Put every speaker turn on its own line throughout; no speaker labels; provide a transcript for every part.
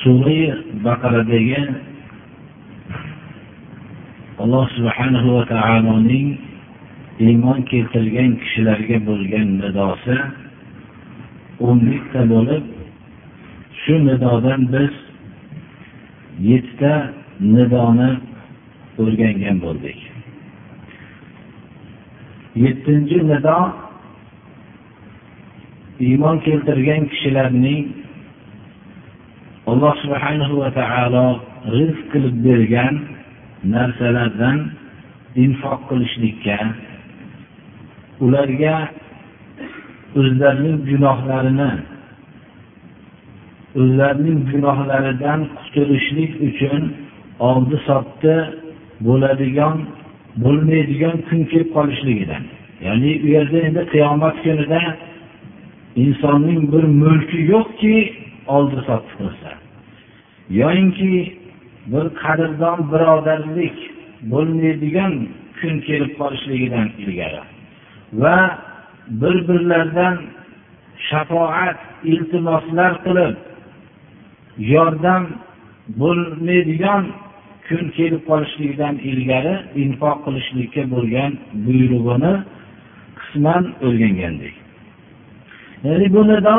suri baqaradagi alloh subhanahu va taoloning iymon keltirgan kishilarga bo'lgan nidosi o'nlikta bo'lib shu nidodan biz yettita nidoni o'rgangan bo'ldik. Yettinchi nido iymon keltirgan kishilarning alloh subhanahu va taolo rizq qilib bergan narsalardan infoq qilishlikka ularga o'zlarining gunohlarini o'zlarining gunohlaridan qutulishlik uchun oldi sotdi bo'ladigan bo'lmaydigan kun kelib qolishligidan. Ya'ni u yerda endi qiyomat kunida insonning bir mulki yo'qki oldi sotdi qilsa. Yoyinki bir qadrdon birodarlik bo'lmaydigan kun kelib qolishligidan ilgari va bir birlaridan shafoat iltimoslar qilib yordam bo'lmaydigan kun kelib qolishligidan ilgari infoq qilishlikka bo'lgan buyrug'ini qisman o'rgangandik ya'ni bu nido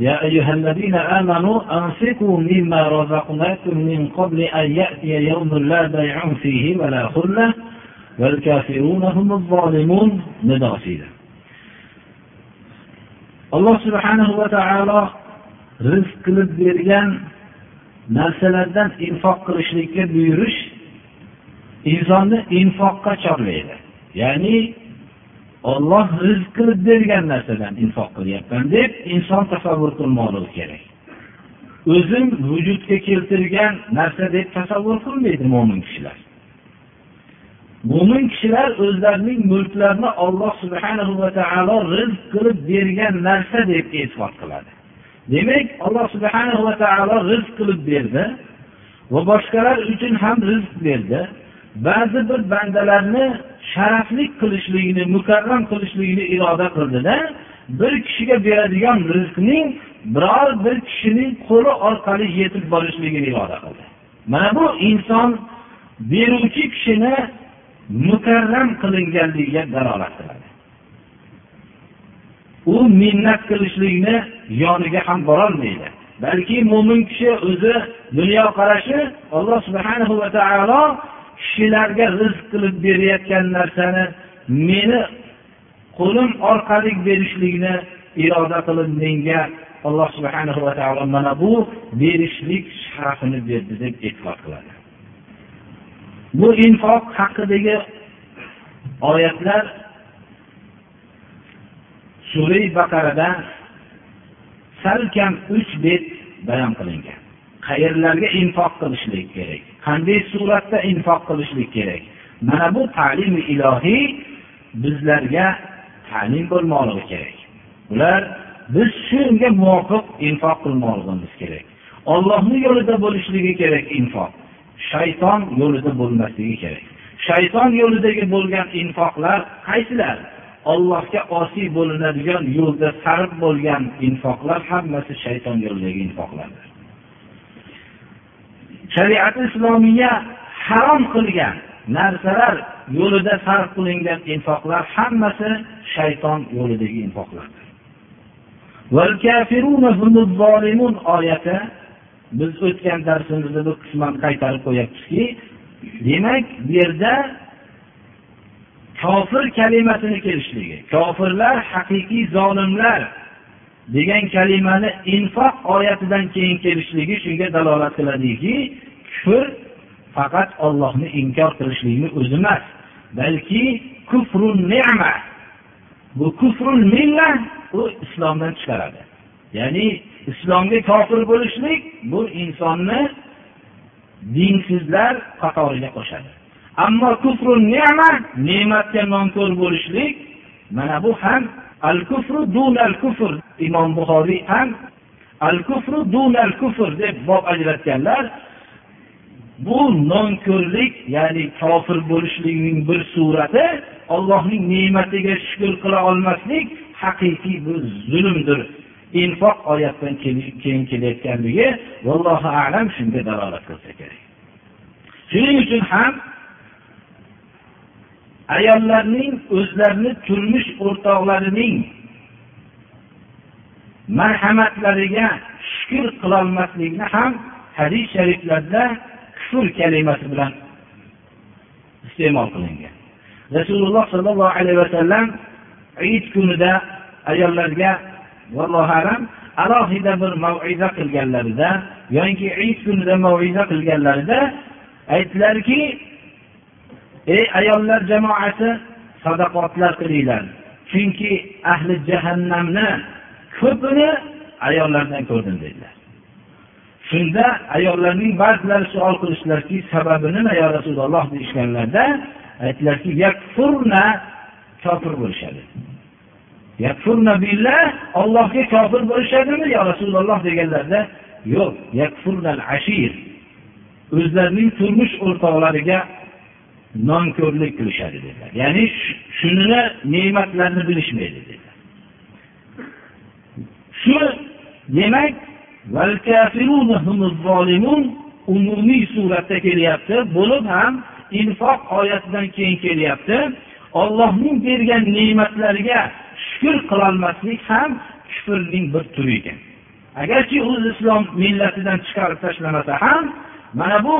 يا أيها الذين آمنوا أنفقوا مما رزقناكم من قبل أن يأتي يوم لا بيع فيه ولا خلة والكافرون هم الظالمون نداسيدا alloh subhanahu va taolo rizq qilib bergan narsalardan infoq qilishlikka buyurish insonni infoqqa chorlaydi ya'ni olloh rizq qilib bergan narsadan infoq qilyapman deb inson tasavvur qilmoqligi kerak. O'zim vujudga keltirgan narsa deb tasavvur qilmaydi mo'min kishilar. Mo'min kishilar o'zlarining mulklarini olloh subhanahu va taolo rizq qilib bergan narsa deb e'tiqod qiladi. Demak alloh subhanahu va taolo rizq qilib berdi va boshqalar uchun ham rizq berdi. Ba'zi bir bandalarni sharafli qilishligini mukarram qilishligini iroda qildida bir kishiga beradigan rizqning biror bir kishining qo'li orqali yetib borishligini iroda qildi. Mana bu inson beruvchi kishini mukarram qilinganligiga dalolat qiladi. U minnat qilishlikni yoniga ham borolmaydi. Balki mo'min kishi o'zi dunyoqarashi alloh subhanahu va taolo kishilarga rizq qilib berayotgan narsani meni qo'lim orqali berishlikni iroda qilib menga alloh subhanahu va taolo mana bu berishlik sharafini berdi deb e'tiqod qiladi. Bu infoq haqidagi oyatlar sura baqarada salkam uch bet bayon qilingan. Qayerlarga infoq qilishlik kerak? Qanday suratda infoq qilishlik kerak? Mana bu ta'limi ilohiy bizlarga ta'lim bo'lmoqligi kerak. Ular biz shunga muvofiq infoq qilmoqligimiz kerak. Ollohni yo'lida bo'lishligi kerak infoq. Shayton yo'lida bo'lmasligi kerak. Shayton yo'lidagi bo'lgan infoqlar qaysilar? Ollohga osiy bo'linadigan yo'lda sarf bo'lgan infoqlar hammasi shayton yo'lidagi infoqlardir. Shariati islomiya harom qilgan narsalar yo'lida sarf qilingan infoqlar hammasi shayton yo'lidagi infoqlardir. Oyati biz o'tgan darsimizda bir qisman qaytarib qo'yyapmizki demak bu yerda kofir kalimasini kelishligi kofirlar haqiqiy zolimlar degan kalimani infoq oyatidan keyin kelishligi shunga dalolat qiladiki kufr faqat ollohni inkor qilishlikni o'zi emas balki kufrun ne'ma bu kufrul milla u islomdan chiqaradi. Ya'ni islomga kofir bo'lishlik bu insonni dinsizlar qatoriga qo'shadi. Ammo kufrun nema ne'matga nonko'r bo'lishlik mana bu ham al kufru dunal kufr imom buxoriy ham al kufru dunal kufr deb bob ajratganlar bu nonko'rlik ya'ni kofir bo'lishlikning bir surati ollohning ne'matiga shukur qila olmaslik haqiqiy bu zulmdir. Infoq oyatdan keyin kelayotganligi vallohu alam shunga dalolat qilsa kerak. Shuning uchun ham ayollarning o'zlarini turmush o'rtoqlarining marhamatlariga shukur qilolmaslikni ham hadis shariflarda kufr kalimasi bilan iste'mol qilingan. Rasululloh sollallohu alayhi vasallam id kunida ayollarga vallohu alam alohida bir maviza qilganlarida yoki id kunida maviza qilganlarida aytdilarki ey ayollar jamoasi sadaqotlar qilinglar chunki ahli jahannamni ko'pini ayollardan ko'rdim dedilar. Shunda ayollarning ba'zilari savol qilishdilarki sababi nima yo rasululloh deyishganlarida aytdilarki yakfurna kofir bo'lishadi. Yakfurna billah ollohga kofir bo'lishadimi yo rasululloh? deganlarida yo'q yakfurnal ashir. O'zlarining turmush o'rtoqlariga nonko'rlik qilishadi dedilar. Ya'ni shuni ne'matlarni bilishmaydi dedilar. Shu demak umumiy suratda kelyapti bo'lib ham infoq oyatidan keyin kelyapti. Ollohning bergan ne'matlariga shukur qilolmaslik ham kufrning bir turi ekan. Agarchi o'zi islom millatidan chiqarib tashlamasa ham mana bu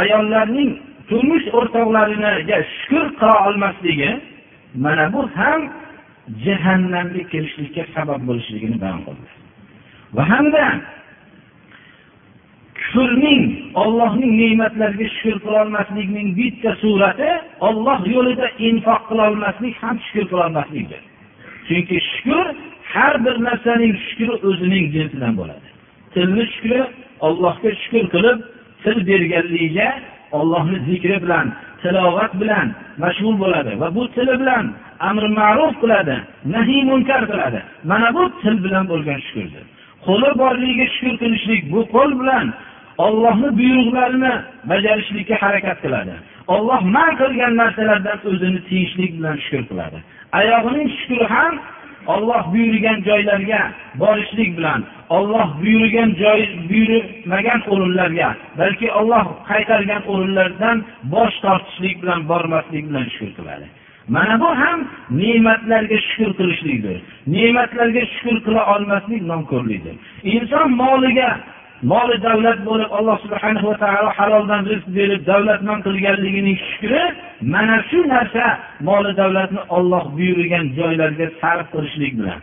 ayollarning turmush o'rtoqlariga shukur qila olmasligi mana bu ham jahannamga kirishlikka sabab bo'lishligini bayon qildi. Va hamda kufrning ollohning ne'matlariga shukur qilolmaslikning bitta surati olloh yo'lida infoq qilolmaslik ham shukur qilolmaslikdir chunki shukur har bir narsaning shukri o'zining jinsidan bo'ladi. Tilni shukri ollohga shukur qilib til berganligiga ollohni zikri bilan tilovat bilan mashg'ul bo'ladi va bu tili bilan amr ma'ruf qiladi nahiy munkar qiladi. Mana bu til bilan bo'lgan shukurdir. Qo'li borligiga shukur qilishlik bu qo'l bilan ollohni buyruqlarini bajarishlikka harakat qiladi. Olloh man qilgan narsalardan o'zini tiyishlik bilan shukur qiladi. Oyog'ining shukuri ham olloh buyurgan joylarga borishlik bilan olloh buyurgan joy buyurmagan o'rinlarga balki olloh qaytargan o'rinlardan bosh tortishlik bilan bormaslik bilan shukur qiladi. Mana bu ham ne'matlarga shukur qilishlikdir. Ne'matlarga shukur qila olmaslik nonko'rlikdir. Inson moliga moli davlat bo'lib alloh subhana va taolo haloldan rizq berib davlatmand qilganligining shukri mana shu narsa moli davlatni olloh buyurgan joylarga sarf qilishlik bilan.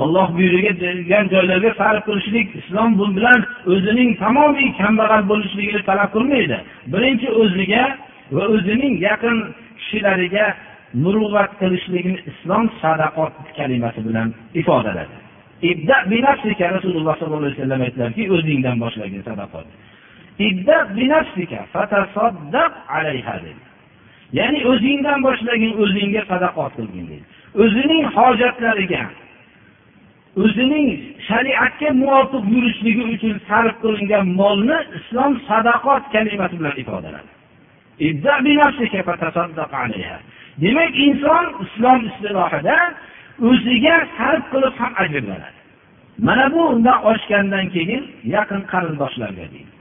Olloh buyurgan joylarga sarf qilishlik islom bu bilan o'zining tamomiy kambag'al bo'lishligini talab qilmaydi. Birinchi o'ziga va o'zining yaqin kishilariga muruvvat qilishligini islom sadaqot kalimasi bilan ifodaladi. Rasululloh sollallohu alayhi vasallam aytdilarki o'zingdan boshlagin sadaqot. Ya'ni o'zingdan boshlagin o'zingga sadaqa qilgin deydi. O'zining hojatlariga o'zining shariatga muvofiq yurishligi uchun sarf qilingan molni islom sadaqot kalimasi bilan ifodaladi demak inson islom istilohida o'ziga sarf qilib ham ajrlanadi mana bu undan oshgandan keyin yaqin qarindoshlarga deydi.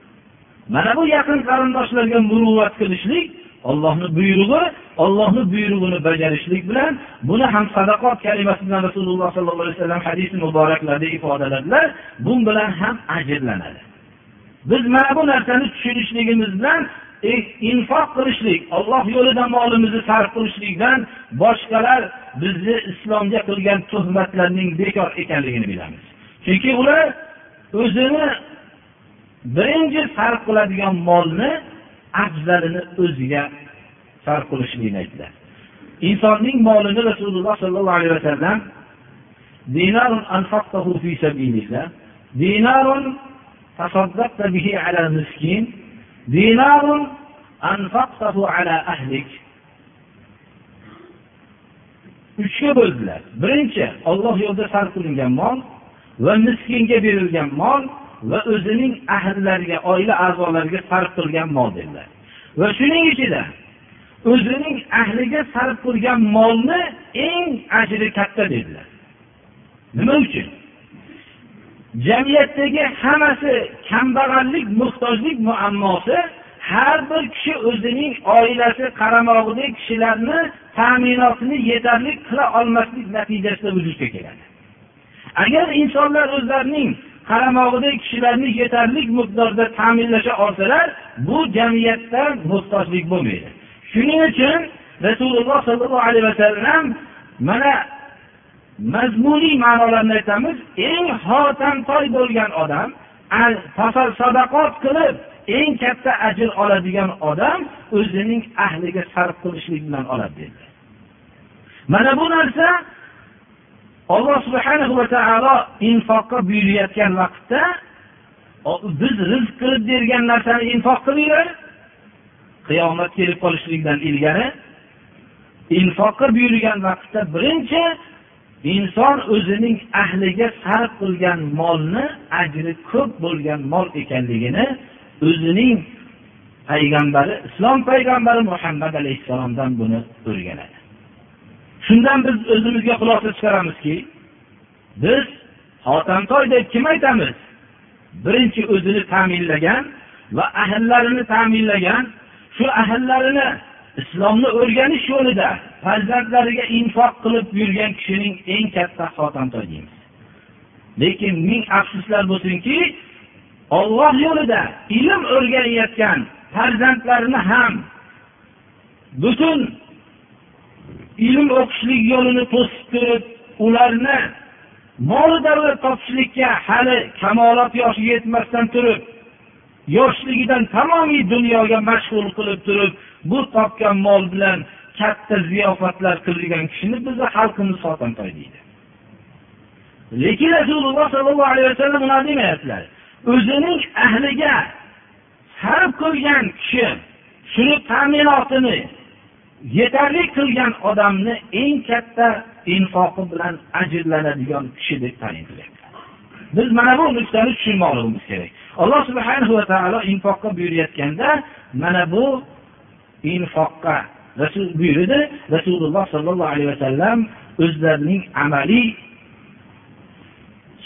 Mana bu yaqin qarindoshlarga muruvvat qilishlik ollohni buyrug'i ollohni buyrug'ini bajarishlik bilan buni ham sadaqot kalimasi bilan rasululloh sollallohu alayhi vasallam hadisi muboraklarida ifodaladilar. Bu bilan ham ajrlanadi. Biz mana bu narsani tushunishligimiz bilan infoq qilishlik olloh yo'lida molimizni sarf qilishlikdan boshqalar bizni islomga qilgan tuhmatlarning bekor ekanligini bilamiz. Chunki ular o'zini birinchi sarf qiladigan molni afzalini o'ziga sarf qilishligini aytdilar. Insonning molini rasululloh sollallohu alayhi vasallam dinarun tasaddaqta bihi ala miskin دينار أنفقته على ahlik. Uchga bo'ldilar. Birinchi olloh yo'lida sarf qilingan mol va miskinga berilgan mol va o'zining ahllariga oila a'zolariga sarf qilgan mol dedilar. Va shuning ichida o'zining ahliga sarf qilgan molni eng ajri katta dedilar. Nima uchun? Jamiyatdagi hammasi kambag'allik muhtojlik muammosi har bir kishi o'zining oilasi qaramog'idagi kishilarni ta'minotini yetarli qila olmaslik natijasida vujudga keladi. Agar insonlar o'zlarining qaramog'idagi kishilarni yetarli miqdorda ta'minlasha olsalar bu jamiyatda muhtojlik bo'lmaydi. Shuning uchun rasululloh sollallohu alayhi vasallam mana mazmuniy ma'nolarni aytamiz. Eng hotamtoy bo'lgan odam sadaqot qilib eng katta ajr oladigan odam o'zining ahliga sarf qilishlik bilan oladi dedi. Mana bu narsa alloh subhanahu va taolo infoqqa buyurayotgan vaqtda biz rizq qilib bergan narsani infoq qilinglar. Qiyomat kelib qolishligidan ilgari infoqqa buyurgan vaqtda birinchi inson o'zining ahliga sarf qilgan molni ajri ko'p bo'lgan mol ekanligini o'zining payg'ambari islom payg'ambari muhammad alayhissalomdan buni o'rganadi. Shundan biz o'zimizga xulosa chiqaramizki biz hotamtoy deb kim aytamiz? Birinchi o'zini ta'minlagan va ahillarini ta'minlagan shu ahillarini islomni o'rganish yo'lida farzandlariga infoq qilib yurgan kishining eng katta xotamtoy deymiz. Lekin ming afsuslar bo'lsinki olloh yo'lida ilm o'rganayotgan farzandlarini ham butun ilm o'qishlik yo'lini to'sib turib ularni moli davlat topishlikka hali kamolot yoshiga yetmasdan turib yoshligidan tamomiy dunyoga mashg'ul qilib turib bu topgan mol bilan katta ziyofatlar qilgan kishini bizni xalqimiz xotintoy deydi. Lekin rasululloh sollallohu alayhi vasallam ular demayaptilar. O'zining ahliga sarf qilgan kishi shuni ta'minotini yetarli qilgan odamni eng katta infoqi bilan ajrlanadigan kishi deb tayin biz mana bu nuqtani tushunmoqligimiz kerak. Alloh subhanahu va taolo infoqqa buyurayotganda mana bu infoqqa rasul buyurdi rasululloh sollallohu alayhi vasallam o'zlarining amaliy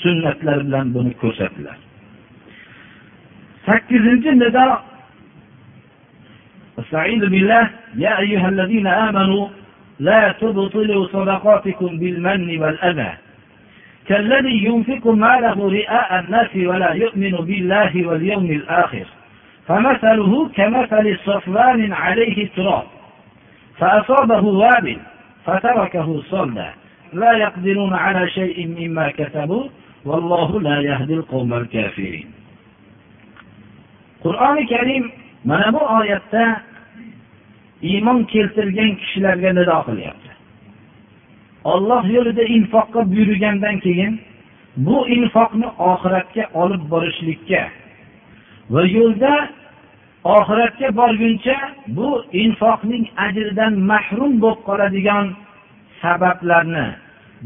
sunnatlari bilan buni ko'rsatdilar. Sakkizinchi nido استعيذ بالله يا أيها الذين آمنوا لا تبطلوا صدقاتكم بالمن والأذى كالذي ينفق ماله رئاء الناس ولا يؤمن بالله واليوم الآخر فمثله كمثل صفوان عليه تراب فأصابه وابل فتركه صلدا لا يقدرون على شيء مما كسبوا والله لا يهدي القوم الكافرين qur'oni karim mana bu oyatda iymon keltirgan kishilarga nido qilyapti olloh yo'lida infoqqa buyurgandan keyin bu infoqni oxiratga olib borishlikka va yo'lda oxiratga borguncha bu infoqning ajridan mahrum bo'lib qoladigan sabablarni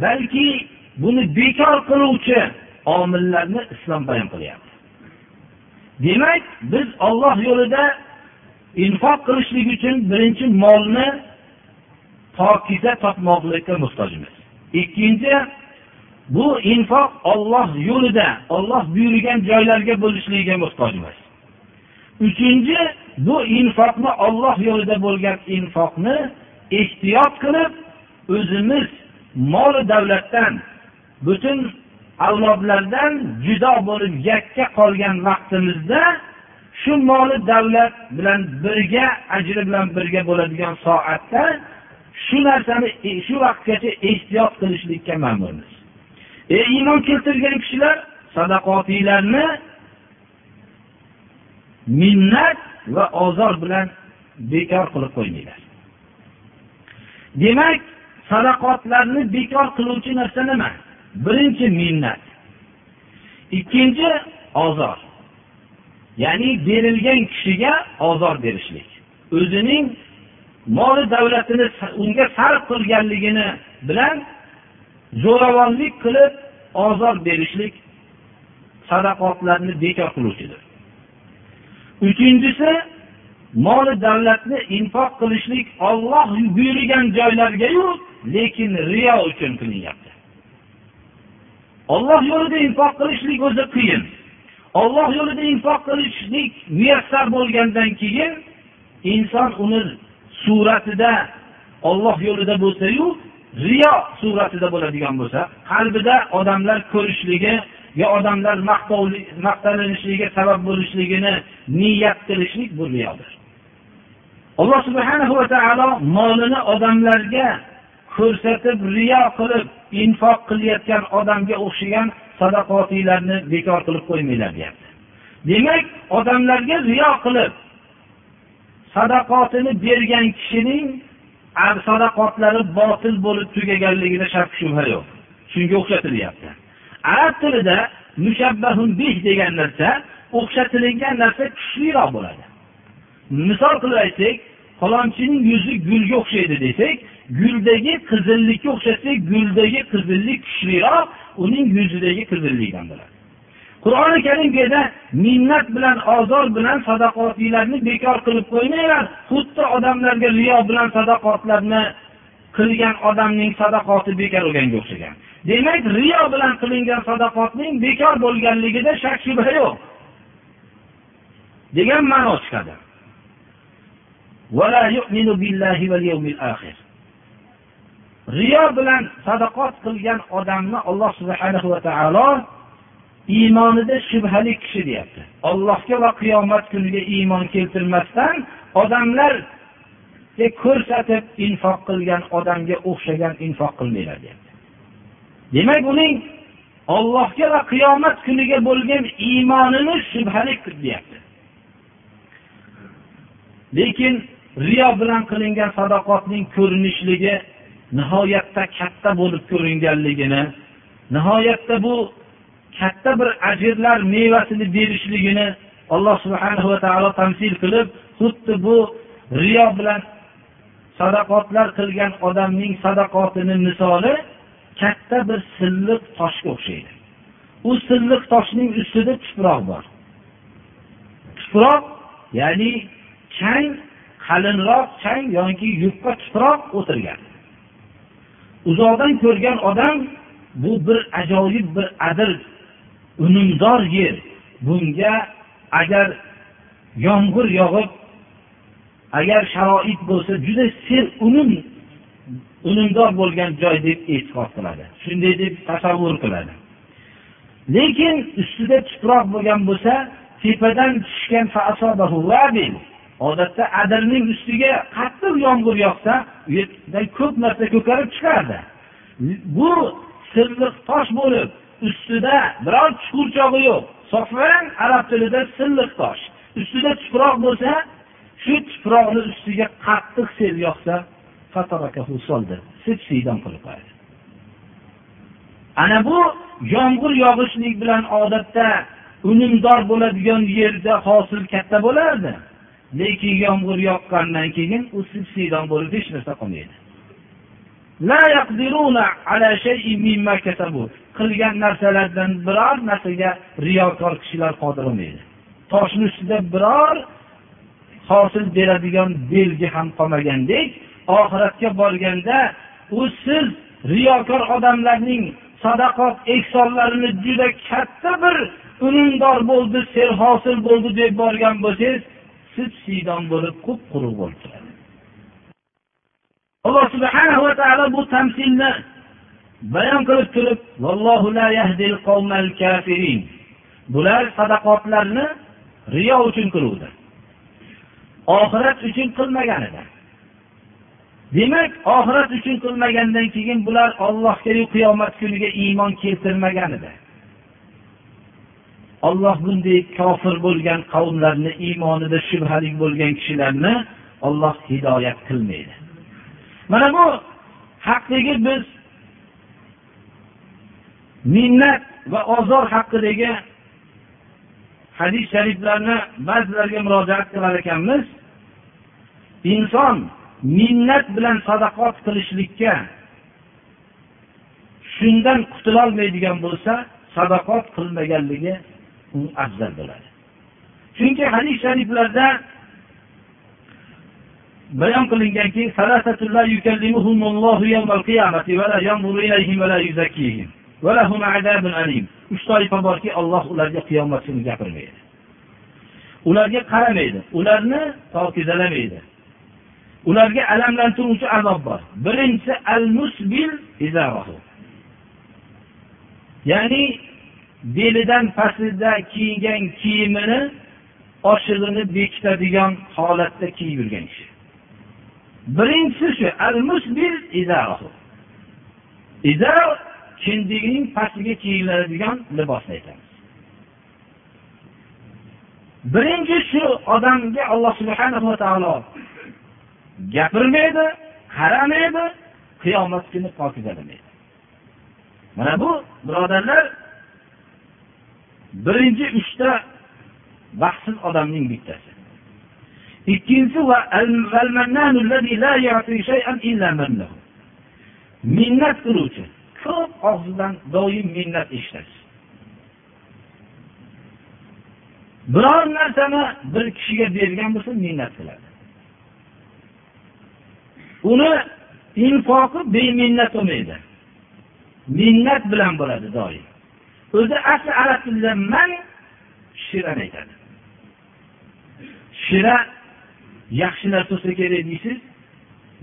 balki buni bekor qiluvchi omillarni islom bayon qilyapti. Demak biz olloh yo'lida infoq qilishlik uchun birinchi molni pokiza topmoqlikka muhtojmiz. Ikkinchi bu infoq olloh yo'lida olloh buyurgan joylarga bo'lishligiga muhtojmiz. Uchinchi bu infoqni olloh yo'lida bo'lgan infoqni ehtiyot qilib o'zimiz mol davlatdan butun avlodlardan judo bo'lib yakka qolgan vaqtimizda shu moli davlat bilan birga ajri bilan birga bo'ladigan soatda shu narsani shu vaqtgacha ehtiyot qilishlikka ma'murmiz. Ey iymon keltirgan kishilar sadaqotilarni minnat va ozor bilan bekor qilib qo'ymanglar. Demak sadaqotlarni bekor qiluvchi narsa nima? Birinchi minnat. Ikkinchi ozor. Ya'ni berilgan kishiga ozor berishlik. O'zining moli davlatini unga sarf qilganligini bilan zo'ravonlik qilib ozor berishlik sadaqotlarni bekor qiluvchidir. Uchinchisi moli davlatni infoq qilishlik olloh buyurgan joylargayu lekin riyo uchun qilinyapti. Olloh yo'lida infoq qilishlik o'zi qiyin. Olloh yo'lida infoq qilishlik muyassar bo'lgandan keyin inson uni suratida olloh yo'lida bo'lsayu riyo suratida bo'ladigan bo'lsa qalbida odamlar ko'rishligi yo odamlar maqtanilishligiga sabab bo'lishligini niyat qilishlik bu riyodir alloh subhana va taolo molini odamlarga ko'rsatib riyo qilib infoq qilayotgan odamga o'xshagan sadaqotinglarni bekor qilib qo'ymanglar deyapti. Demak odamlarga riyo qilib sadaqotini bergan kishining sadaqotlari botil bo'lib tugaganligida shak shubha yo'q. Shunga o'xshatilyapti. Arab tilida mushabbahun bih degan narsa o'xshatilingan narsa kuchliroq bo'ladi. Misol qilib aytsak falonchining yuzi gulga o'xshaydi desak guldagi qizillikka o'xshatsak guldagi qizillik kuchliroq uning yuzidagi qizillikdan bo'ladi. Qur'oni karim bu yerda minnat bilan ozor bilan sadaqotinglarni bekor qilib qo'ymanglar xuddi odamlarga riyo bilan sadaqotlarni qilgan odamning sadaqoti bekor bo'lganga o'xshagan. Demak riyo bilan qilingan sadaqotning bekor bo'lganligida shak shubha yo'q. Degan ma'no chiqadi. Riyo bilan sadaqot qilgan odamni alloh subhanahu va taolo iymonida shubhali kishi deyapti. Allohga va qiyomat kuniga iymon keltirmasdan odamlarga ko'rsatib infoq qilgan odamga o'xshagan infoq qilmanglar deyapti. Demak uning ollohga va qiyomat kuniga bo'lgan iymonini shubhali deyapti lekin riyo bilan qilingan sadoqatning ko'rinishligi nihoyatda katta bo'lib ko'ringanligini nihoyatda bu katta bir ajrlar mevasini berishligini alloh subhanahu va taolo tamsil qilib xuddi bu riyo bilan sadaqotlar qilgan odamning sadaqotini misoli katta bir silliq toshga o'xshaydi. U silliq toshning ustida tuproq bor. Tuproq ya'ni chang qalinroq chang yoki yupqa tuproq o'tirgan. Uzoqdan ko'rgan odam bu bir ajoyib bir adil unumdor yer. Bunga agar yomg'ir yog'ib agar sharoit bo'lsa juda sel unum unumdor bo'lgan joy deb e'tiqod qiladi. Shunday deb tasavvur qiladi. Lekin ustida tuproq bo'lgan bo'lsa tepadan tushgan odatda adirning ustiga qattiq yomg'ir yog'sa u yerda ko'p narsa ko'karib chiqardi. Bu silliq tosh bo'lib ustida biror chuqurchog'i yo'q. Sofan arab tilida silliq tosh. Ustida tuproq bo'lsa shu tuproqni ustiga qattiq sel yog'sa siydan qilib qo'yadi ana bu yomg'ir yog'ishlik bilan odatda unumdor bo'ladigan yerda hosil katta bo'lardi. Lekin yomg'ir yoqqandan keyin u siydan bo'lib hech narsa qolmaydi. Qilgan narsalardan biror narsaga riyokor kishilar qodir bo'lmaydi. Toshni ustida biror hosil beradigan belgi ham qolmagandek oxiratga borganda u siz riyokor odamlarning sadaqot ehsonlarini juda katta bir unumdor bo'ldi serhosil bo'ldi deb borgan bo'lsangiz siz siydon bo'lib qup quruq bo'lib turadi. Alloh subhanahu va taolo bu tamsilni bayon qilib turib bular sadaqotlarni riyo uchun qiluvdi. Oxirat uchun qilmaganida demak oxirat uchun qilmagandan keyin bular ollohgayu qiyomat kuniga iymon keltirmagan edi. Olloh bunday kofir bo'lgan qavmlarni iymonida shubhali bo'lgan kishilarni olloh hidoyat qilmaydi. Mana bu haqdagi biz minnat va ozor haqidagi hadis shariflarni ba'zilarga murojaat qilar ekanmiz. Inson minnat bilan sadaqot qilishlikka shundan qutulolmaydigan bo'lsa sadaqot qilmaganligi afzal bo'ladi. Chunki hadis shariflarda bayon qilinganki uch toifa borki olloh ularga qiyomat kuni gapirmaydi. Ularga qaramaydi ularni pokizalamaydi ularga alamlantiruvchi azob bor. Birinchisi al musbil ya'ni belidan pastida kiygan kiyimini oshig'ini bekitadigan holatda kiyib yurgan kishi. Birinchisi shu al musbil izar kindigining pastiga kiyiladigan libosni aytamiz. Birinchi shu odamga alloh subhanava taolo gapirmaydi qaramaydi qiyomat kuni pokizalamaydi. Mana bu birodarlar birinchi uchta baxtsiz odamning bittasi. Ikkinchisi minnat qiluvchi ko'p og'zidan doim minnat eshitasiz. Biror narsani bir kishiga bergan bo'lsa minnat qiladi. Buni infoqi beminnat bo'lmaydi. Minnat bilan bo'ladi doim. O'zi asli arab tilida man shirani aytadi. Shira yaxshi narsa bo'lsa kerak deysiz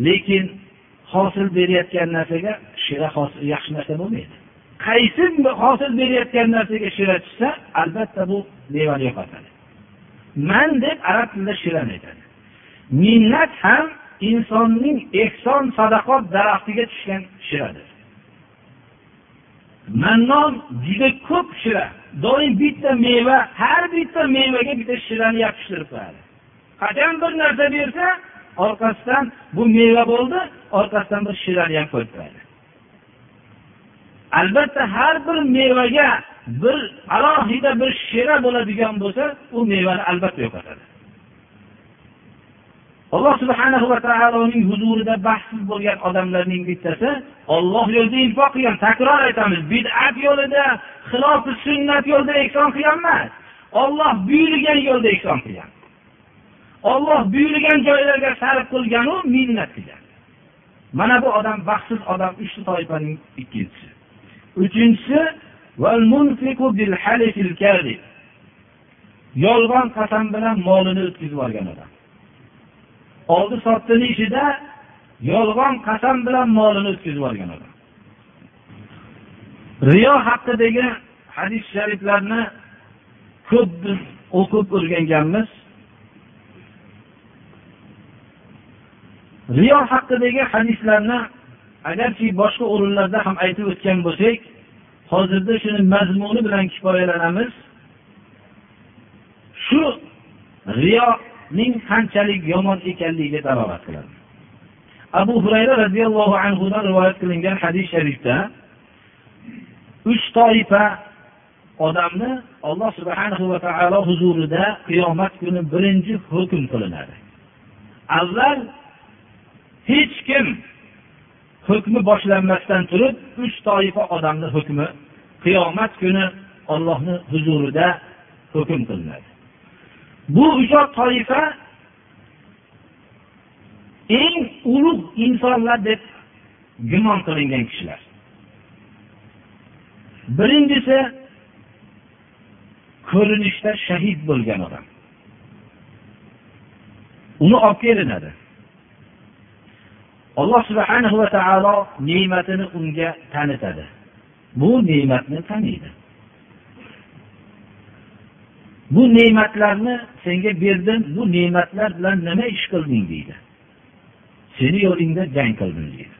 lekin hosil berayotgan narsaga shira yaxshi narsa bo'lmaydi. Qaysi hosil berayotgan narsaga shira tushsa albatta bu mevani yo'qotadi. Man deb arab tilida shirani aytadi. Minnat ham insonning ehson sadaqot daraxtiga tushgan shiradir. Mannon juda ko'p shira doim bitta meva har bitta mevaga bitta shirani yopishtirib qo'yadi. Qachon bir narsa bersa orqasidan bu meva bo'ldi orqasidan bir shirani ham qo'yib qo'yadi. Albatta har bir mevaga bir alohida bir shira bo'ladigan bo'lsa u mevani albatta yo'qotadi. Alloh subhanahu va taoloning huzurida baxtsiz bo'lgan odamlarning bittasi olloh yo'lida infoq qilgan takror aytamiz bid'at yo'lida xilofi sunnat yo'lida ehson qilgan emas. Olloh buyurgan yo'lda ehson qilgan. Olloh buyurgan joylarga sarf qilganu minnat qilgan. Mana bu odam baxtsiz odam uchta toifaning ikkinchisi. Uchinchisi yolg'on qasam bilan molini o'tkazib yuborgan odam. Oldi sotdini ishida yolg'on qasam bilan molini o'tkazib yuborgan odam. Riyo haqidagi hadis shariflarni ko'p biz o'qib o'rganganmiz. Riyo haqidagi hadislarni agarki boshqa o'rinlarda ham aytib o'tgan bo'lsak hozirda shuni mazmuni bilan kifoyalanamiz. Shu riyo ning qanchalik yomon ekanligiga dalolat qiladi. Abu hurayra roziyallohu anhudan rivoyat qilingan hadis sharifda uch toifa odamni alloh subhanahu va taolo huzurida qiyomat kuni birinchi hukm qilinadi. Avval hech kim hukmi boshlanmasdan turib uch toifa odamni hukmi qiyomat kuni ollohni huzurida hukm qilinadi. Bu uchar toifa eng ulug' insonlar deb gumon qilingan kishilar. Birinchisi ko'rinishda shahid bo'lgan odam. Uni olib kelinadi. Alloh subhanahu va taolo ne'matini unga tanitadi. Bu ne'matni taniydi. Bu ne'matlarni senga berdim bu ne'matlar bilan nima ish qilding deydi. Seni yo'lingda jang qildim deydi.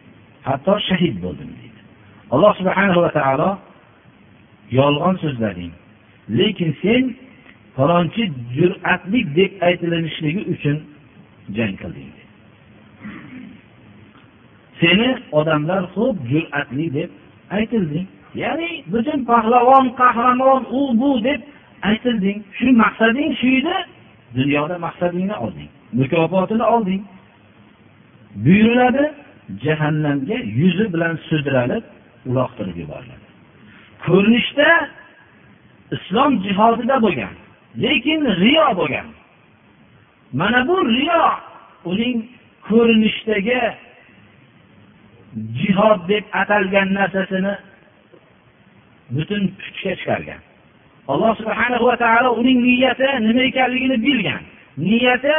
Hatto shahid bo'ldim deydi. Alloh subhanahu va taolo yolg'on so'zlading. Lekin sen falonchi jur'atli deb aytilinishligi uchun jang qilding seni odamlar xo'p jur'atli deb aytilding. Ya'ni butun pahlavon qahramon u bu deb aytilding shu maqsading shu edi dunyoda maqsadingni olding mukofotini olding. Buyuriladi jahannamga yuzi bilan sudralib uloqtirib yuboriladi. Ko'rinishda islom jihodida bo'lgan lekin riyo bo'lgan. Mana bu riyo uning ko'rinishdagi jihod deb atalgan narsasini butun puchga chiqargan. Alloh subhana va taolo uning niyati nima ekanligini bilgan. Niyati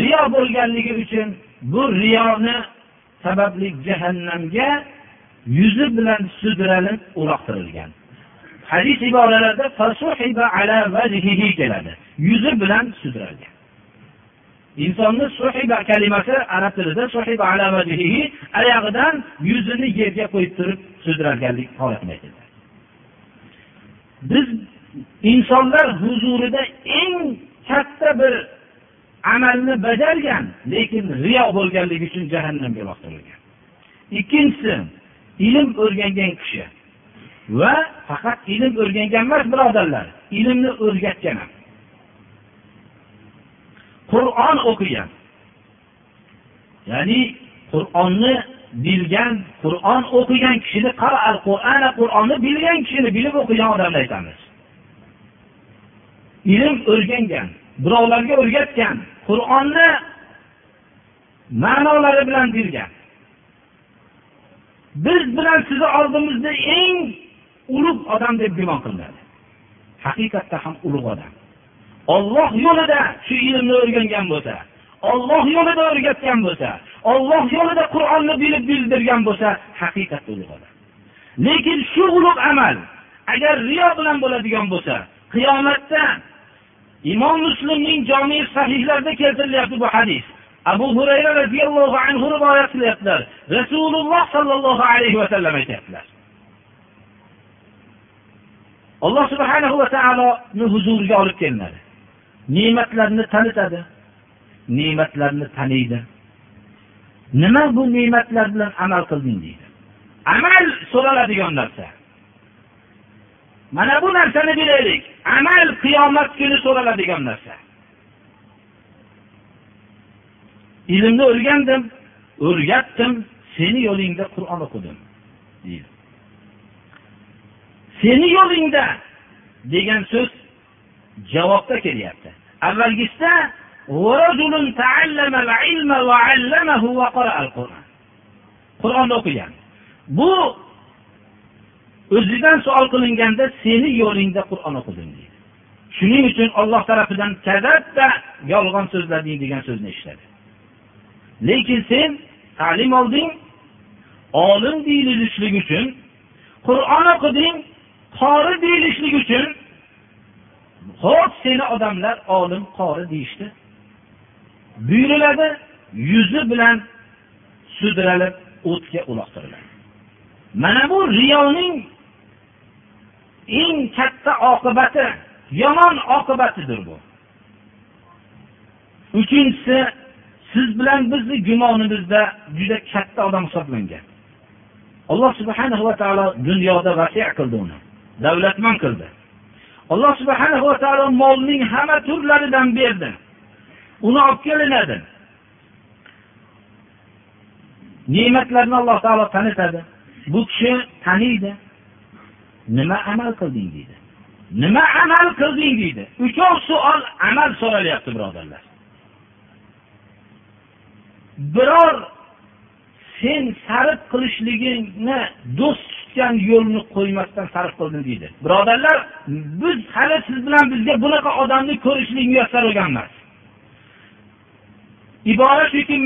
riyo bo'lganligi uchun bu riyoni sababli jahannamga yuzi bilan sudralib uloqtirilgan. Hadis iboralarda keladi. Yuzi bilan sudralgan. Insonni suhiba kalimasi arab tilida suhiba ala vajhihi oyog'idan yuzini yerga qo'yib turib sudralganlik holatini aytadi biz insonlar huzurida eng katta bir amalni bajargan lekin riyo bo'lganligi uchun jahannamga uloqtirilgan ikkinchisi ilm o'rgangan kishi va faqat ilm o'rgangan emas birodarlar ilmni o'rgatgan ham. Qur'on o'qigan ya'ni qur'onni bilgan qur'on o'qigan kishini qur'oni qur'onni bilgan kishini bilib o'qigan odamni aytamiz. Ilm o'rgangan birovlarga o'rgatgan qur'onni ma'nolari bilan bilgan. Biz bilan sizni oldimizda eng ulug' odam deb gumon qilinadi. Haqiqatda ham ulug' odam. Olloh yo'lida shu ilmni o'rgangan bo'lsa olloh yo'lida o'rgatgan bo'lsa olloh yo'lida qur'onni bilib bildirgan bo'lsa haqiqatda ulug' odam lekin shu ulug' amal agar riyo bilan bo'ladigan bo'lsa qiyomatda imom muslimning jomi sahihlarida keltirilyapti bu hadis. Abu hurayra roziyallohu anhu rivoyat qilyaptilar. Rasululloh sollallohu alayhi vasallam aytyaptilar. Alloh subhanahu va taoloni huzuriga olib kelinadi. Ne'matlarni tanitadi. Ne'matlarni taniydi. Nima bu ne'matlar bilan amal qilding deydi. Amal so'raladigan narsa. Mana bu narsani bilaylik. Amal qiyomat kuni so'raladigan narsa. Ilmni o'rgandim o'rgatdim seni yo'lingda qur'on o'qidim deydi. Seni yo'lingda degan so'z javobda kelyapti. Avvalgisida qur'onni o'qigan bu o'zidan savol qilinganda seni yo'lingda qur'on o'qidim deydi shuning uchun olloh tarafidan kazabda yolg'on so'zlading degan so'zni eshitadi lekin sen ta'lim olding olim deyilishlik uchun qur'on o'qiding qori deyilishlik uchun ho'p seni odamlar olim qori deyishdi işte. Buyuriladi yuzi bilan sudralib o'tga uloqtiriladi. Mana bu riyoning eng katta oqibati yomon oqibatidir bu. Uchinchisi siz bilan bizni gumonimizda juda katta odam hisoblangan. Alloh subhanahu va taolo dunyoda vasiy qildi uni davlatman qildi. Alloh subhana va taolo molning hamma turlaridan berdi. Uni olib kelinadi. Ne'matlarni alloh taolo tanitadi. Bu kishi taniydi. Nima amal qilding deydi. Nima amal qilding deydi. Uchov suol amal so'ralyapti birodarlar. Biror sen sarf qilishligingni do'st tutgan yo'lni qo'ymasdan sarf qildim deydi. Birodarlar biz hali siz bilan bizga bunaqa odamni ko'rishlik muyassar bo'lgan emas ibora shuki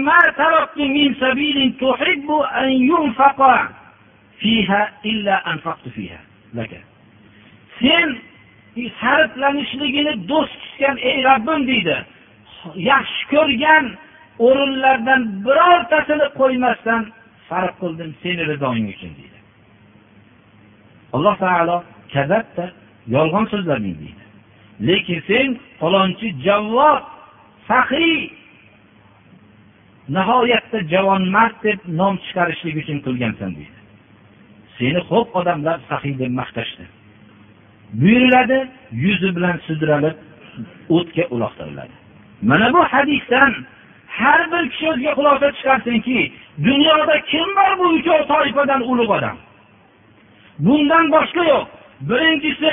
sen sarflanishligini do'st tutgan ey robbim deydi. Yaxshi ko'rgan o'rinlardan birortasini qo'ymasdan sarf qildim seni rizoing uchun deydi. Alloh taolo kazabda yolg'on so'zlading deydi. Lekin sen falonchi javvob saxiy nihoyatda javonmard deb nom chiqarishlik uchun qilgansan deydi. Seni xo'p odamlar sahiy deb maqtashdi. Buyuriladi yuzi bilan sudralib o'tga uloqtiriladi. Mana bu hadisdan har bir kishi o'ziga xulosa chiqarsinki dunyoda kim bor bu uchov toifadan ulug' odam? Bundan boshqa yo'q. Birinchisi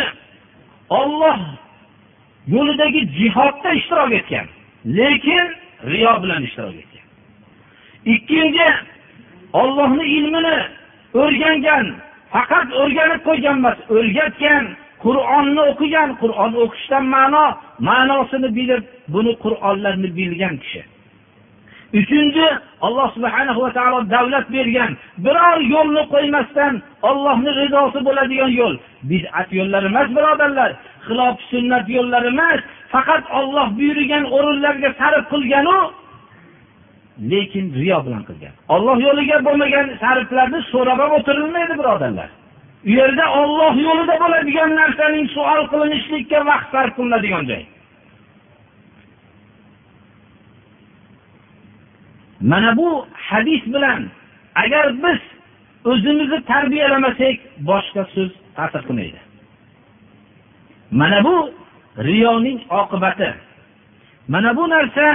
olloh yo'lidagi jihodda ishtirok etgan lekin riyo bilan ishtirok etgan. Ikkinchi ollohni ilmini o'rgangan faqat o'rganib qo'ygan emas o'rgatgan qur'onni o'qigan qur'on o'qishdan ma'no ma'nosini bilib buni qur'onlarni bilgan kishi. Uchinchi alloh subhanahu va taolo davlat bergan biror yo'lni qo'ymasdan ollohni rizosi bo'ladigan yo'l. Bid'at yo'llari emas birodarlar xilof sunnat yo'llari emas faqat olloh buyurgan o'rinlarga sarf qilganu lekin riyo bilan qilgan. Olloh yo'liga bo'lmagan sarflarni so'rab ham o'tirilmaydi birodarlar. U yerda olloh yo'lida bo'ladigan narsaning suol qilinishlikka vaqt sarf qilinadigan joy. Mana bu hadis bilan agar biz o'zimizni tarbiyalamasak boshqa so'z ta'sir qilmaydi. Mana bu riyoning oqibati. Mana bu narsa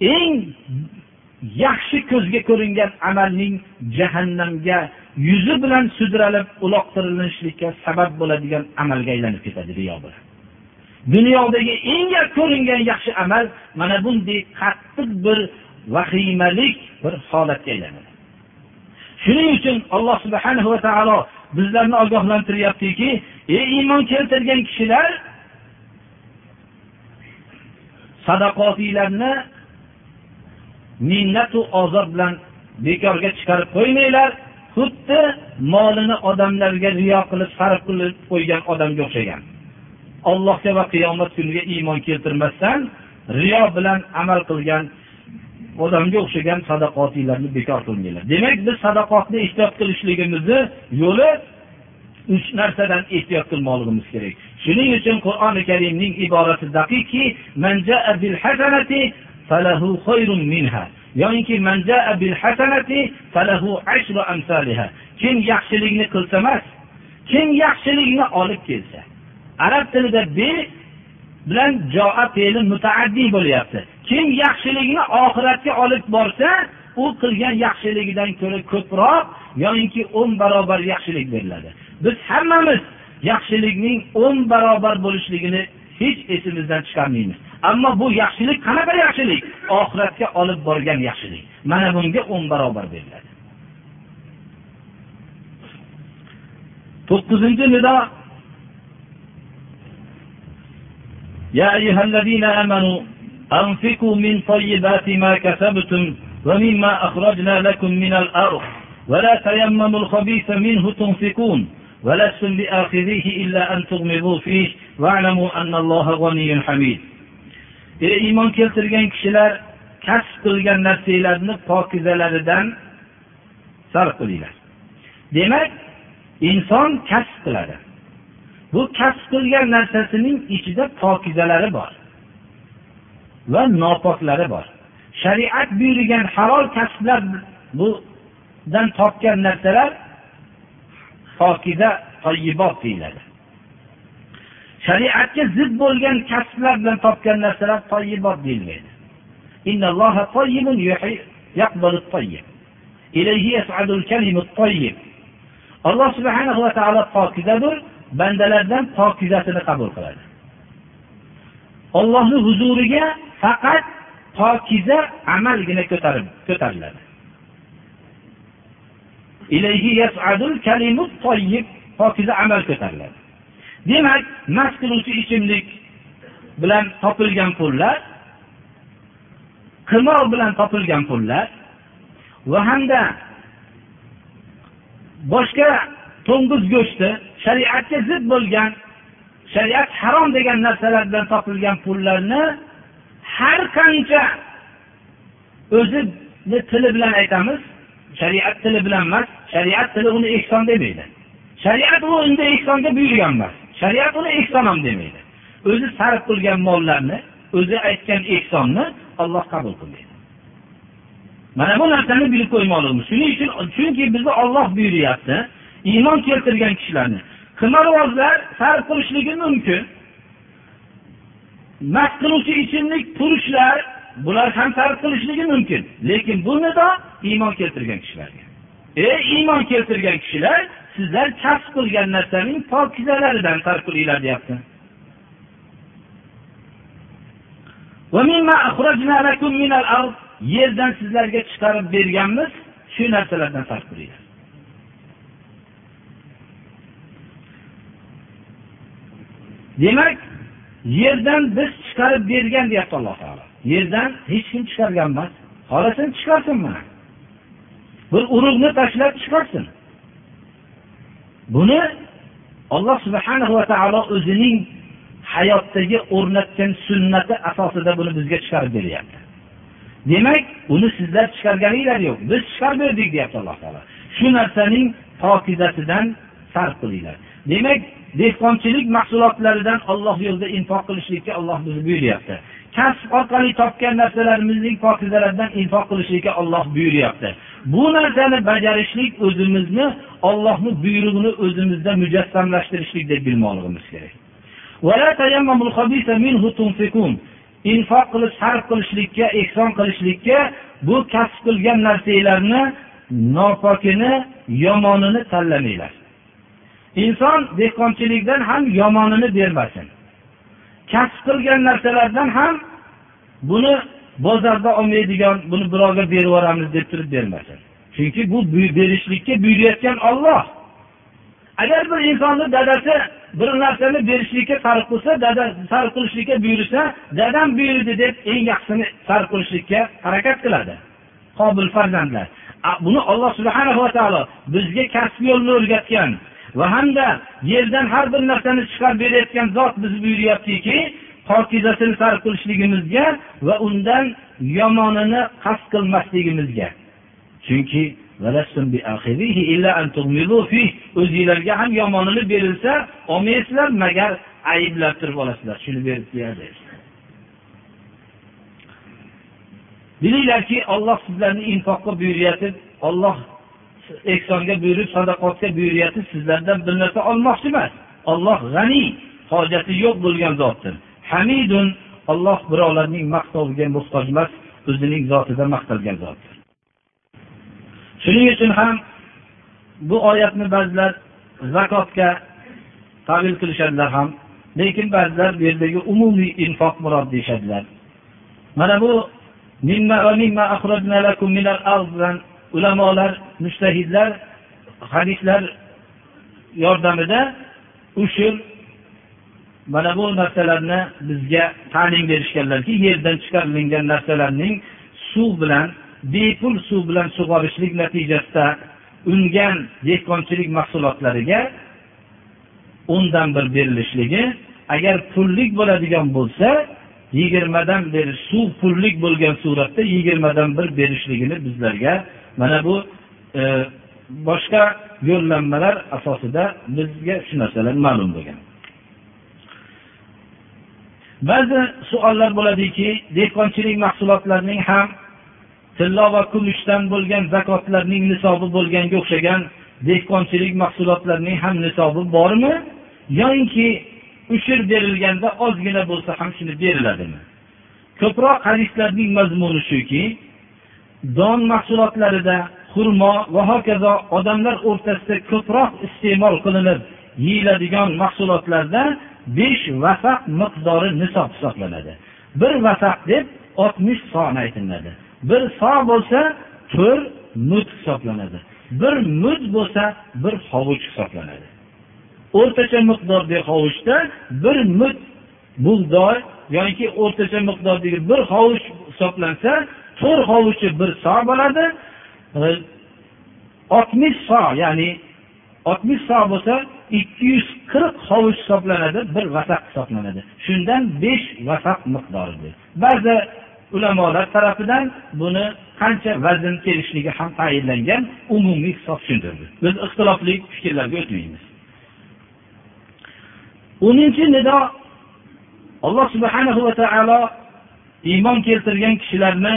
eng yaxshi ko'zga ko'ringan amalning jahannamga yuzi bilan sudralib uloqtirilishlikka sabab bo'ladigan amalga aylanib ketadi riyo bilan dunyodagi eng ko'ringan yaxshi amal mana bunday qattiq bir vahimalik bir holatga aylanadi. Shuning uchun alloh subhanahu va taolo bizlarni ogohlantiryaptiki ey iymon keltirgan kishilar sadaqotinglarni minnatu ozor bilan bekorga chiqarib qo'ymanglar. Xuddi molini odamlarga riyo qilib sarf qilib qo'ygan odamga o'xshagan. Allohga va qiyomat kuniga iymon keltirmasdan riyo bilan amal qilgan odamga o'xshagan sadaqotinglarni bekor qilmanglar. Demak biz sadaqotni ehtiyot qilishligimizni yo'li uch narsadan ehtiyot qilmoqligimiz kerak. Shuning uchun qur'oni karimning iborasi daqiqki yoki kim yaxshilikni qilsa emas kim yaxshilikni olib kelsa. Arab tilida bi bilan joa fe'li mutaaddiy bo'lyapti. Kim yaxshilikni oxiratga olib borsa u qilgan yaxshiligidan ko'ra ko'proq yoyinki o'n barobar yaxshilik beriladi. Biz hammamiz yaxshilikning o'n barobar bo'lishligini hech esimizdan chiqarmaymiz. ammo bu yaxshilik qanaqa yaxshilik oxiratga olib borgan yaxshilik mana bunga o'n barobar beriladi to'qqizinchi nido يا أيها الذين آمنوا أنفقوا من طيبات ما كسبتم ومما أخرجنا لكم من الأرض ولا تيمموا الخبيث منه تنفقون ولستم بآخذيه إلا أن تغمضوا فيه واعلموا أن الله غني حميد E, iymon keltirgan kishilar kasb qilgan narsanglarni pokizalaridan sarf qilinglar. Demak inson kasb qiladi. Bu kasb qilgan narsasining ichida pokizalari bor va nopoklari bor. Shariat buyurgan halol kasblar budan topgan narsalar pokiza toyibot deyiladi. Shariatga zid bo'lgan kasblar bilan topgan narsalar toyibot deyilmaydi. Alloh subhanahu va taolo pokizadir bandalardan pokizasini qabul qiladi. Ollohni huzuriga faqat pokiza amalgina ko'tarib ko'tariladi. Pokiza amal ko'tariladi. Demak mast qiluvchi ichimlik bilan topilgan pullar qimor bilan topilgan pullar va hamda boshqa to'ng'iz go'shti shariatga zid bo'lgan shariat harom degan narsalar bilan topilgan pullarni har qancha o'zini tili bilan aytamiz. Shariat tili bilan emas shariat tili uni ehson demaydi. Shariat u unda ehsonga buyurgan emas. Shariat uni ehson ham demaydi. O'zi sarf qilgan mollarni o'zi aytgan ehsonni olloh qabul qilmaydi. Mana bu narsani bilib qo'ymoqligimiz shuning uchun chunki bizni olloh buyuryapti iymon keltirgan kishilarni. Qimorvozlar sarf qilishligi mumkin. Mast qiluvchi ichimlik turishlar bular ham sarf qilishligi mumkin. Lekin bu nido iymon keltirgan kishilarga. Ey iymon keltirgan kishilar sizlar kasb qilgan narsaning pokizalaridan sarf qilinglar deyapti. Yerdan sizlarga chiqarib berganmiz shu narsalardan sarf qilinglar demak yerdan biz chiqarib bergan deyapti alloh taolo. Yerdan hech kim chiqargan emas xohlasin chiqarsin mana bir urug'ni tashlab chiqarsin. Buni olloh subhanahu va taolo o'zining hayotdagi o'rnatgan sunnati asosida buni bizga chiqarib beryapti. Demak uni sizlar chiqarganinglar yo'q. Biz chiqarib berdik deyapti alloh taolo. Shu narsaning pokizasidan sarf qilinglar. Demak dehqonchilik mahsulotlaridan olloh yo'lida infoq qilishlikka olloh bizni buyuryapti. Kasb orqali topgan narsalarimizning pokizalaridan infoq qilishlikka olloh buyuryapti. Bu narsani bajarishlik o'zimizni ollohni buyrug'ini o'zimizda mujassamlashtirishlik deb bilmoqligimiz kerak. Infoq qilib sarf qilishlikka ehson qilishlikka bu kasb qilgan narsanglarni nopokini yomonini tanlamanglar. Inson dehqonchilikdan ham yomonini bermasin. Kasb qilgan narsalardan ham buni bozorda olmaydigan buni birovga berib yuboramiz deb turib bermasin chunki bu berishlikka buyurayotgan olloh agar bir insonni dadasi bir narsani berishlikka sarf qilsa dada sarf qilishlikka buyursa dadam buyurdi deb eng yaxshisini sarf qilishlikka harakat qiladi. Qobil farzandlar. Buni olloh subhanava taolo bizga kasb yo'lini o'rgatgan va hamda yerdan har bir narsani chiqarib berayotgan zot biz buyuryaptiki pokizasini sarf qilishligimizga va undan yomonini qasd qilmasligimizga. Chunki o'zinglarga ham yomonini berilsa olmaysizlar magar ayblab turib olasizlar. Shuni berib bilinglarki olloh sizlarni infoqqa buyuryapti olloh ehsonga buyurib sadaqotga buyuryapti sizlardan bir narsa olmoqchi emas. Olloh g'aniy hojati yo'q bo'lgan zotdir. Hamidun alloh birovlarning maqtoviga muhtoj emas o'zining zotida maqtalgan zotdir shuning uchun ham bu oyatni ba'zilar zakotga tavil qilishadilar ham lekin ba'zilar bu yerdagi umumiy infoq murod deyishadilar. Mana bu ulamolar mushtahidlar hadislar yordamida ushur mana bu narsalarni bizga ta'lim berishganlarki yerdan chiqarilgan narsalarning suv bilan bepul suv bilan sug'orishlik natijasida ungan dehqonchilik mahsulotlariga o'ndan bir berilishligi agar pullik bo'ladigan bo'lsa yigirmadan bir suv pullik bo'lgan suratda yigirmadan bir berishligini bizlarga mana bu e, boshqa yo'llanmalar asosida bizga shu narsalar ma'lum bo'lgan. Ba'zi savollar bo'ladiki dehqonchilik mahsulotlarining ham tillo va kumushdan bo'lgan zakotlarning nisobi bo'lganga o'xshagan dehqonchilik mahsulotlarining ham nisobi bormi? Yoinki ushir berilganda ozgina bo'lsa ham shuni beriladimi? Ko'proq hadislarning mazmuni shuki don mahsulotlarida xurmo va hokazo odamlar o'rtasida ko'proq iste'mol qilinib yeyiladigan mahsulotlarda besh vasaq miqdori nisob hisoblanadi. Bir vasaq deb oltmish son aytiladi. Bir so bo'lsa to'rt mud hisoblanadi. Bir mud bo'lsa bir hovuch hisoblanadi. O'rtacha miqdordagi hovuchda bir mud bug'doy yoki o'rtacha miqdordagi bir hovuch hisoblansa to'rt hovuchi bir so bo'ladi. Oltmish so ya'ni oltmish so bo'lsa ikki yuz qirq hovuch hisoblanadi bir vasaq hisoblanadi. Shundan besh vasaq miqdori ba'zi ulamolar tarafidan buni qancha vazn kelishligi ham tayinlangan umumiy hisob shundirdi. Biz ixtilofli fikrlarga o'tmaymiz. O'ninchi nido alloh subhanahu va taolo iymon keltirgan kishilarni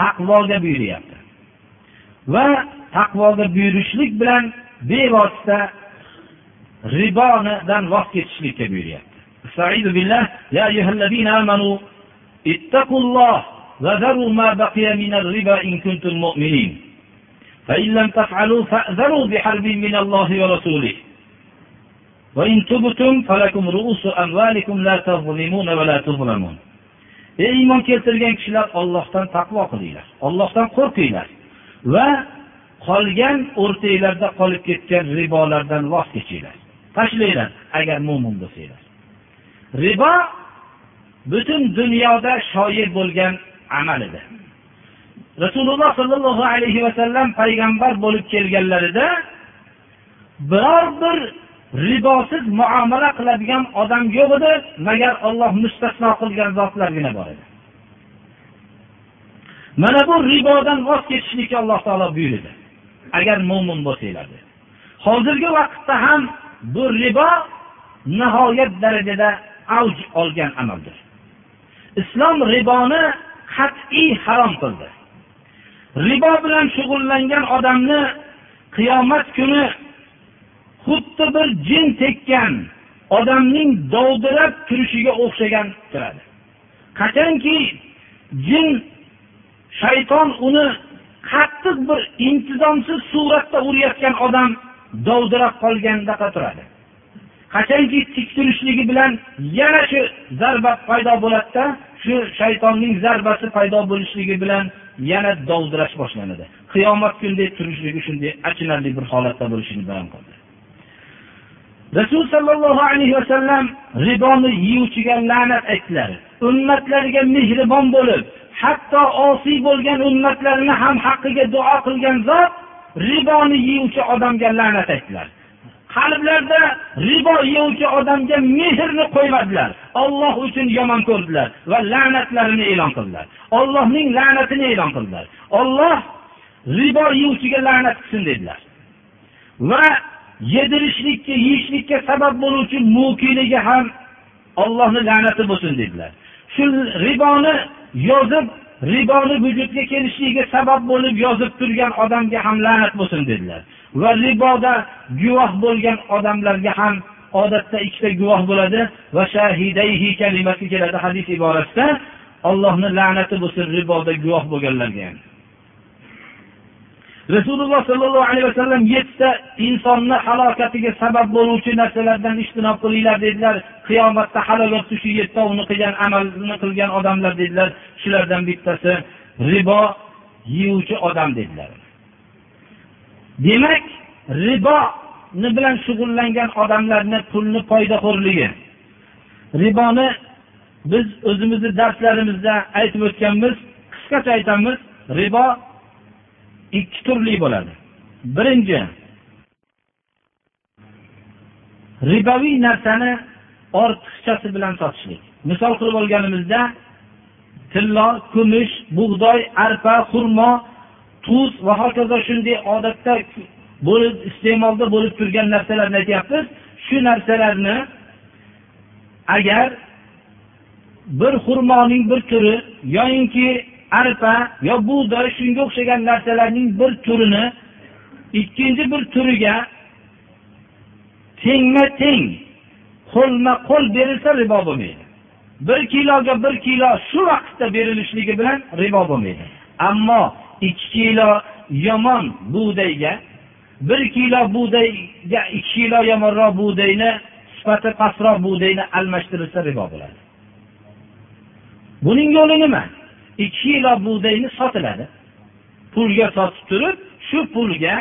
taqvoga buyuryapti. Va taqvoga buyurishlik bilan bevosita ribonidan voz kechishlikka buyuryapti استعيذ بالله. يا أيها الذين آمنوا اتقوا الله وذروا ما بقي من الربا إن كنتم مؤمنين. فإن لم تفعلوا فأذروا بحرب من الله ورسوله. وإن تبتم فلكم رؤوس أموالكم لا تظلمون ولا تظلمون. Ey iymon keltirgan kishilar ollohdan taqvo qilinglar. Ollohdan qo'rqinglar. Va qolgan o'rtanglarda qolib ketgan ribolardan voz kechinglar. Tashlanglar agar mo'min bo'lsanglar. Ribo butun dunyoda shoir bo'lgan amal edi. Rasululloh sollallohu alayhi vasallam payg'ambar bo'lib kelganlarida biror bir ribosiz muomala qiladigan odam yo'q edi magar olloh mustasno qilgan zotlargina bor edi. Mana bu ribodan voz kechishlikka alloh taolo buyurdi agar mo'min bo'lsanglar dedi. Hozirgi vaqtda ham bu ribo nihoyat darajada avj olgan amaldir. Islom riboni qat'iy harom qildi. Ribo bilan shug'ullangan odamni qiyomat kuni xuddi bir jin tekkan odamning dovdirab turishiga o'xshagan turadi qachonki jin shayton uni qattiq bir intizomsiz suratda urayotgan odam dovdirab qolgandaqa turadi. Qachonki tik turishligi bilan yana shu zarba paydo bo'ladida shu shaytonning zarbasi paydo bo'lishligi bilan yana dovdirash boshlanadi. Qiyomat kunida turishligi shunday achinarli bir holatda bo'lishini bayon qildi. Rasul sollallohu alayhi vasallam riboni yeyuvchiga la'nat aytdilar. Ummatlariga mehribon bo'lib hatto osiy bo'lgan ummatlarini ham haqqiga duo qilgan zot riboni yeyuvchi odamga la'nat aytdilar. Qalblarida ribo yeyuvchi odamga mehrni qo'ymadilar. Olloh uchun yomon ko'rdilar va la'natlarini e'lon qildilar. Ollohning la'natini e'lon qildilar. Olloh ribo yeyuvchiga la'nat qilsin dedilar. Va yedirishlikka yeyishlikka sabab bo'luvchi mukiliga ham ollohni la'nati bo'lsin dedilar. Shu riboni yozib riboni vujudga kelishligiga sabab bo'lib yozib turgan odamga ham la'nat bo'lsin dedilar. Va riboda guvoh bo'lgan odamlarga ham odatda ikkita guvoh bo'ladi. Va shahidayhi kalimasi keladi hadis iborasida ollohni la'nati bo'lsin riboda guvoh bo'lganlarga ham. Rasululloh sollallohu alayhi vasallam yettita insonni halokatiga sabab bo'luvchi narsalardan ijtinob qilinglar dedilar. Qiyomatda halokatni shu yettovini qilgan amalni qilgan odamlar dedilar. Shulardan bittasi ribo yeyuvchi odam dedilar. Demak riboni bilan shug'ullangan odamlarni pulni foydaxo'rligi riboni biz o'zimizni darslarimizda aytib o'tganmiz qisqacha aytamiz ribo ikki turli bo'ladi. Birinchi ribaviy narsani ortiqchasi bilan sotishlik. Misol qilib olganimizda tillo kumush bug'doy arpa xurmo tuz va hokazo shunday odatda bo'lib iste'molda bo'lib turgan narsalarni aytyapmiz. Shu narsalarni agar bir xurmoning bir turi yoyinki arpa yo bug'doy shunga o'xshagan narsalarning bir turini ikkinchi bir turiga tengma teng qo'lma qo'l berilsa ribo bo'lmaydi. Bir kiloga bir kilo shu vaqtda berilishligi bilan ribo bo'lmaydi. Ammo ikki kilo yomon bug'doyga bir kilo bug'doyga ikki kilo yomonroq bug'doyni sifati pastroq bug'doyni almashtirilsa ribo bo'ladi. Buning yo'li nima? Ikki kilo bug'doyni sotiladi. Pulga sotib turib shu pulga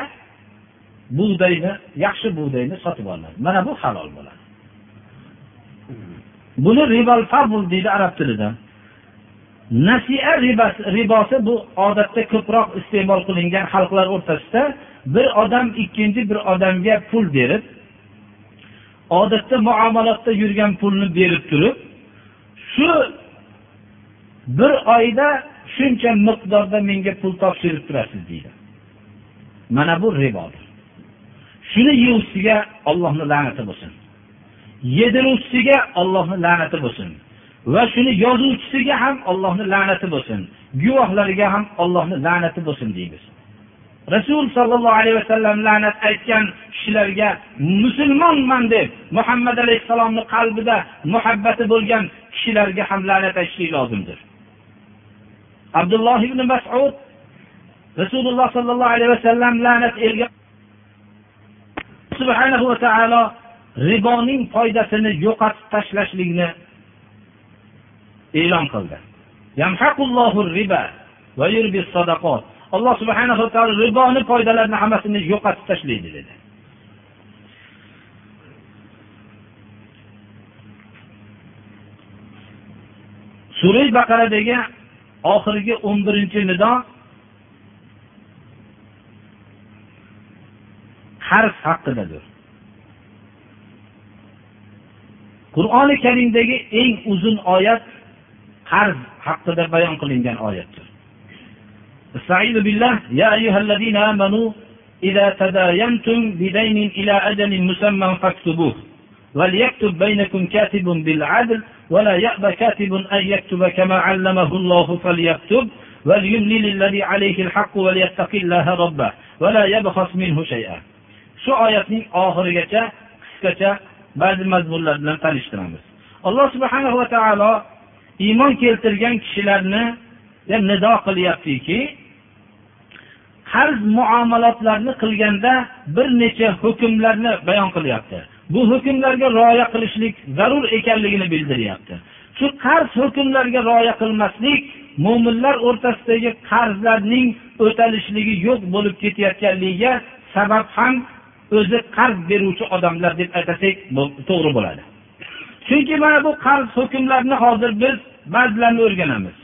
bug'doyni yaxshi bug'doyni sotib olinadi mana bu halol bo'ladi. Buni ribol fabul deydi arab tilida. Nasiya ribosi bu odatda ko'proq iste'mol qilingan xalqlar o'rtasida bir odam ikkinchi bir odamga pul berib odatda muomalatda yurgan pulni berib turib shu bir oyda shuncha miqdorda menga pul topshirib turasiz deydi. Mana bu ribodir. Shuni yeyuvchisiga ollohni la'nati bo'lsin. Yediruvchisiga ollohni la'nati bo'lsin. Va shuni yozuvchisiga ham ollohni la'nati bo'lsin. Guvohlariga ham ollohni la'nati bo'lsin deymiz rasul sollallohu alayhi vasallam la'nat aytgan kishilarga musulmonman deb muhammad alayhissalomni qalbida muhabbati bo'lgan kishilarga ham la'nat aytishlik lozimdir. Abdulloh ibn masud rasululloh sollallohu alayhi vasallam la'nat elgan subhanahu va taolo riboning foydasini yo'qotib tashlashlikni e'lon qildi. Alloh subhanahu va taolo riboni foydalarini hammasini yo'qotib tashlaydi dedi. Sura baqaradagi oxirgi o'n birinchi nido qarz haqidadir qur'oni karimdagi eng uzun oyat qarz haqida bayon qilingan oyatdir استعيذ بالله يا أيها الذين آمنوا إذا تداينتم بدين إلى أجل مسمى فاكتبوه وليكتب بينكم كاتب بالعدل ولا يأبى كاتب أن يكتب كما علمه الله فليكتب وليملل الذي عليه الحق وليتق الله ربه ولا يبخس منه شيئا shu oyatning oxirigacha qisqacha ba'zi mazmunlar bilan tanishtiramiz alloh subhanahu va taolo iymon keltirgan kishilarni nido qilyaptiki qarz muomalotlarni qilganda bir necha hukmlarni bayon qilyapti Bu hukmlarga rioya qilishlik zarur ekanligini bildiryapti. Shu qarz hukmlariga rioya qilmaslik mo'minlar o'rtasidagi qarzlarning o'talishligi yo'q bo'lib ketayotganligiga sabab ham o'zi qarz beruvchi odamlar deb aytasak to'g'ri bo'ladi. Chunki mana bu qarz hukmlarini hozir biz ba'zilarini o'rganamiz.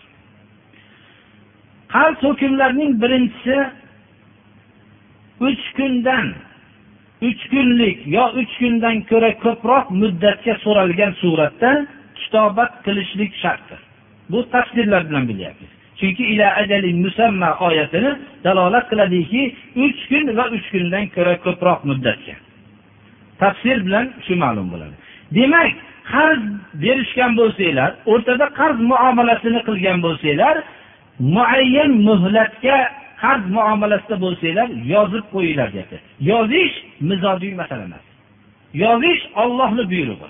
Qarz hukmlarining birinchisi uch kundan uch kunlik yo uch kundan ko'ra ko'proq muddatga so'ralgan suratda kitobat qilishlik shartdir bu tafsirlar bilan bilyapmiz. Chunki ila ajali musamma oyatini dalolat qiladiki uch kun va uch kundan ko'ra ko'proq muddatga. Tafsir bilan shu ma'lum bo'ladi. Demak qarz berishgan bo'lsanglar o'rtada qarz muomalasini qilgan bo'lsanglar muayyan muhlatga qarz muomalasida bo'lsanglar yozib qo'yinglar deyapti. Yozish mizojiy masala emas. Yozish ollohni buyrug'i.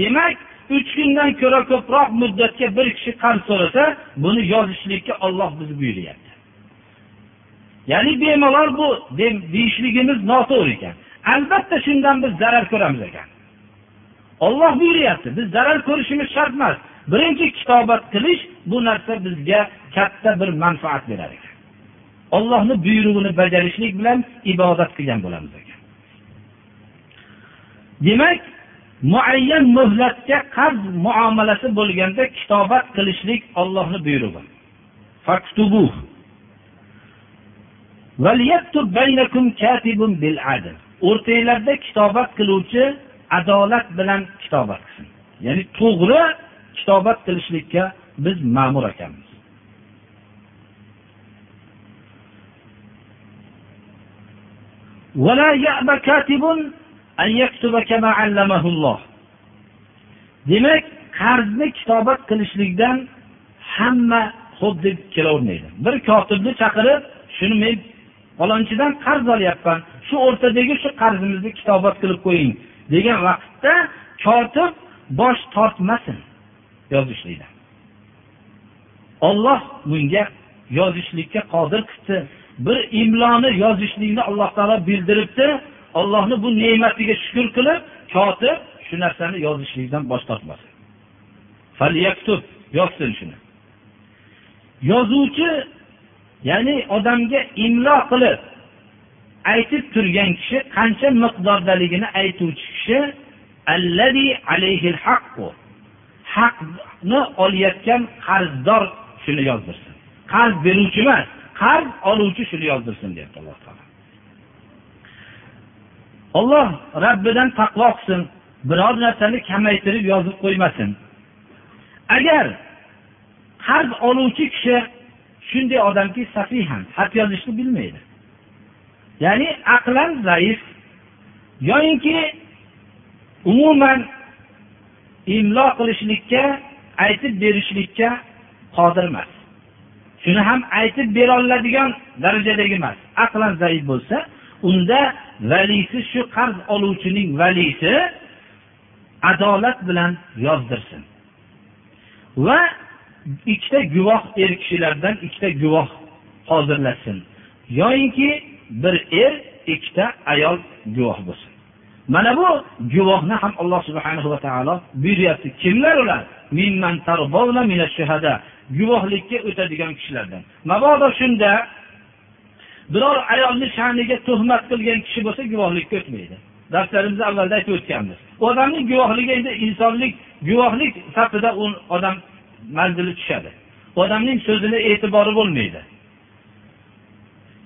Demak uch kundan ko'ra ko'proq muddatga bir kishi qarz so'rasa buni yozishlikka olloh bizni buyuryapti. Ya'ni bemalol bu deyishligimiz noto'g'ri ekan. Albatta shundan biz zarar ko'ramiz ekan. Olloh buyuryapti biz zarar ko'rishimiz shart emas. Birinchi kitobat qilish bu narsa bizga katta bir manfaat berar ekan. Ollohni buyrug'ini bajarishlik bilan ibodat qilgan bo'lamiz ekan. Demak muayyan muhlatga qarz muomalasi bo'lganda kitobat qilishlik ollohni buyrug'i. O'rtanglarda kitobat qiluvchi adolat bilan kitobat qilsin. Ya'ni to'g'ri kitobat qilishlikka biz ma'mur ekanmiz. Demak qarzni kitobat qilishlikdan hamma xo'p deb kelavermaydi. Bir kotibni chaqirib shuni men falonchidan qarz olyapman. Shu o'rtadagi shu qarzimizni kitobat qilib qo'ying degan vaqtda kotib bosh tortmasin yozishlikdan. Olloh bunga yozishlikka qodir qilibdi bir imloni yozishlikni alloh taolo bildiribdi. Allohni bu ne'matiga shukur qilib kotib shu narsani yozishlikdan bosh tortmasin yozsin shuni. Yozuvchi ya'ni odamga imlo qilib aytib turgan kishi qancha miqdordaligini aytuvchi kishi haqni olayotgan qarzdor shuni yozdirsin. Qarz beruvchi emas qarz oluvchi shuni yozdirsin deyapti alloh taolo. Olloh rabbidan taqvo qilsin biror narsani kamaytirib yozib qo'ymasin. Agar qarz oluvchi kishi shunday odamki safihan xat yozishni bilmaydi. Ya'ni aqlan zaif yoyinki umuman imlo qilishlikka aytib berishlikka qodir emas shuni ham aytib beroladigan darajadagi emas. Aqlan zaif bo'lsa unda valisi shu qarz oluvchining valisi adolat bilan yozdirsin. Va ikkita guvoh er kishilardan ikkita guvoh hozirlasin. Yoyinki bir er ikkita ayol guvoh bo'lsin. Mana bu guvohni ham alloh subhanahu va taolo buyuryapti. Kimlar ular? Guvohlikka o'tadigan kishilardan. Mabodo shunda biror ayolni sha'niga tuhmat qilgan kishi bo'lsa guvohlikka o'tmaydi. Darslarimizda avvalda aytib o'tganmiz. Odamni odamning guvohligi endi insonlik guvohlik safida u odam manzili tushadi. Odamning so'zini e'tibori bo'lmaydi.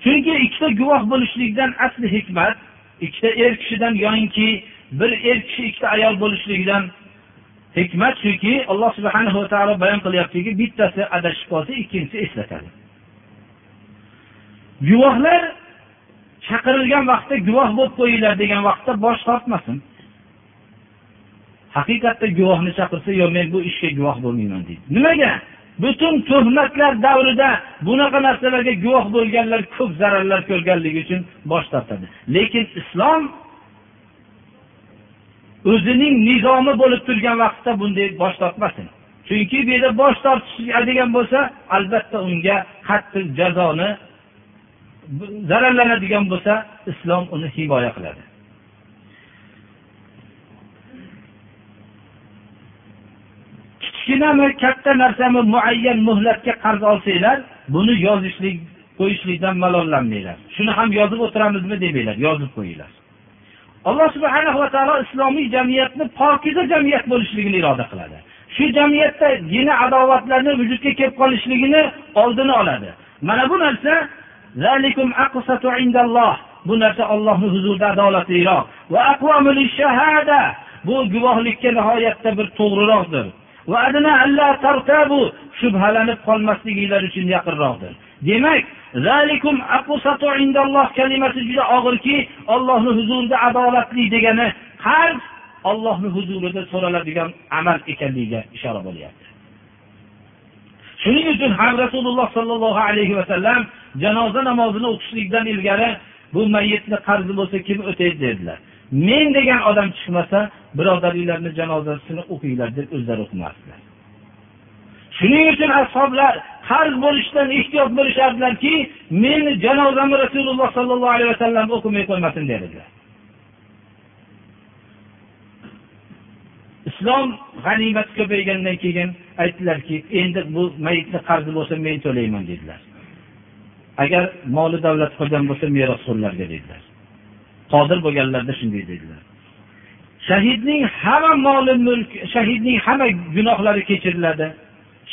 Chunki ikkita guvoh bo'lishlikdan asli hikmat ikkita er kishidan yoinki bir er kishi ikkita ayol bo'lishligidan hikmat shuki alloh subhanahu va taolo bayon qilyaptiki bittasi adashib qolsa ikkinchisi eslatadi. Guvohlar chaqirilgan vaqtda guvoh bo'lib qo'yinglar degan vaqtda bosh tortmasin. Haqiqatda guvohni chaqirsa yo men bu ishga guvoh bo'lmayman deydi. Nimaga? Butun tuhmatlar davrida bunaqa narsalarga guvoh bo'lganlar ko'p zararlar ko'rganligi uchun bosh tortadi. Lekin islom o'zining nizomi bo'lib turgan vaqtda bunday bosh tortmasin. Chunki bu yerda bosh tortishadigan bo'lsa albatta unga qattiq jazoni zararlanadigan bo'lsa islom uni himoya qiladi. Kichkinami katta narsami muayyan muhlatga qarz olsanglar buni yozishlik qo'yishlikdan malollanmanglar. Shuni ham yozib o'tiramizmi demanglar yozib qo'yinglar. Alloh subhana va taolo islomiy jamiyatni pokiza jamiyat bo'lishligini iroda qiladi. Shu jamiyatda gina adovatlarni vujudga kelib qolishligini oldini oladi. Mana bu narsa bu narsa ollohni huzurida adolatliroq. Bu guvohlikka nihoyatda bir to'g'riroqdir. Shubhalanib qolmasliginglar uchun yaqinroqdir. Demak kalimasi juda og'irki ollohni huzurida adolatli degani qarz ollohni huzurida so'raladigan amal ekanligiga ishora bo'lyapti. Shuning uchun ham rasululloh sollallohu alayhi vasallam janoza namozini o'qishlikdan ilgari bu mayitni qarzi bo'lsa kim o'taydi dedilar. Men degan odam chiqmasa birodarlarni janozasini o'qinglar deb o'zlari o'qimasdilar. Shuning uchun ashoblar qarz bo'lishdan ehtiyot bo'lishardilarki meni janozamni rasululloh sollallohu alayhi vasallam o'qimay qo'ymasin dedilar. Islom g'animat ko'paygandan keyin aytdilarki endi bu mayitni qarzi bo'lsa men to'layman dedilar. Agar moli davlat qolgan bo'lsa merosxo'rlarga dedilar. Qodir bo'lganlarda shunday dedilar. Shahidning hamma moli mulk shahidning hamma gunohlari kechiriladi.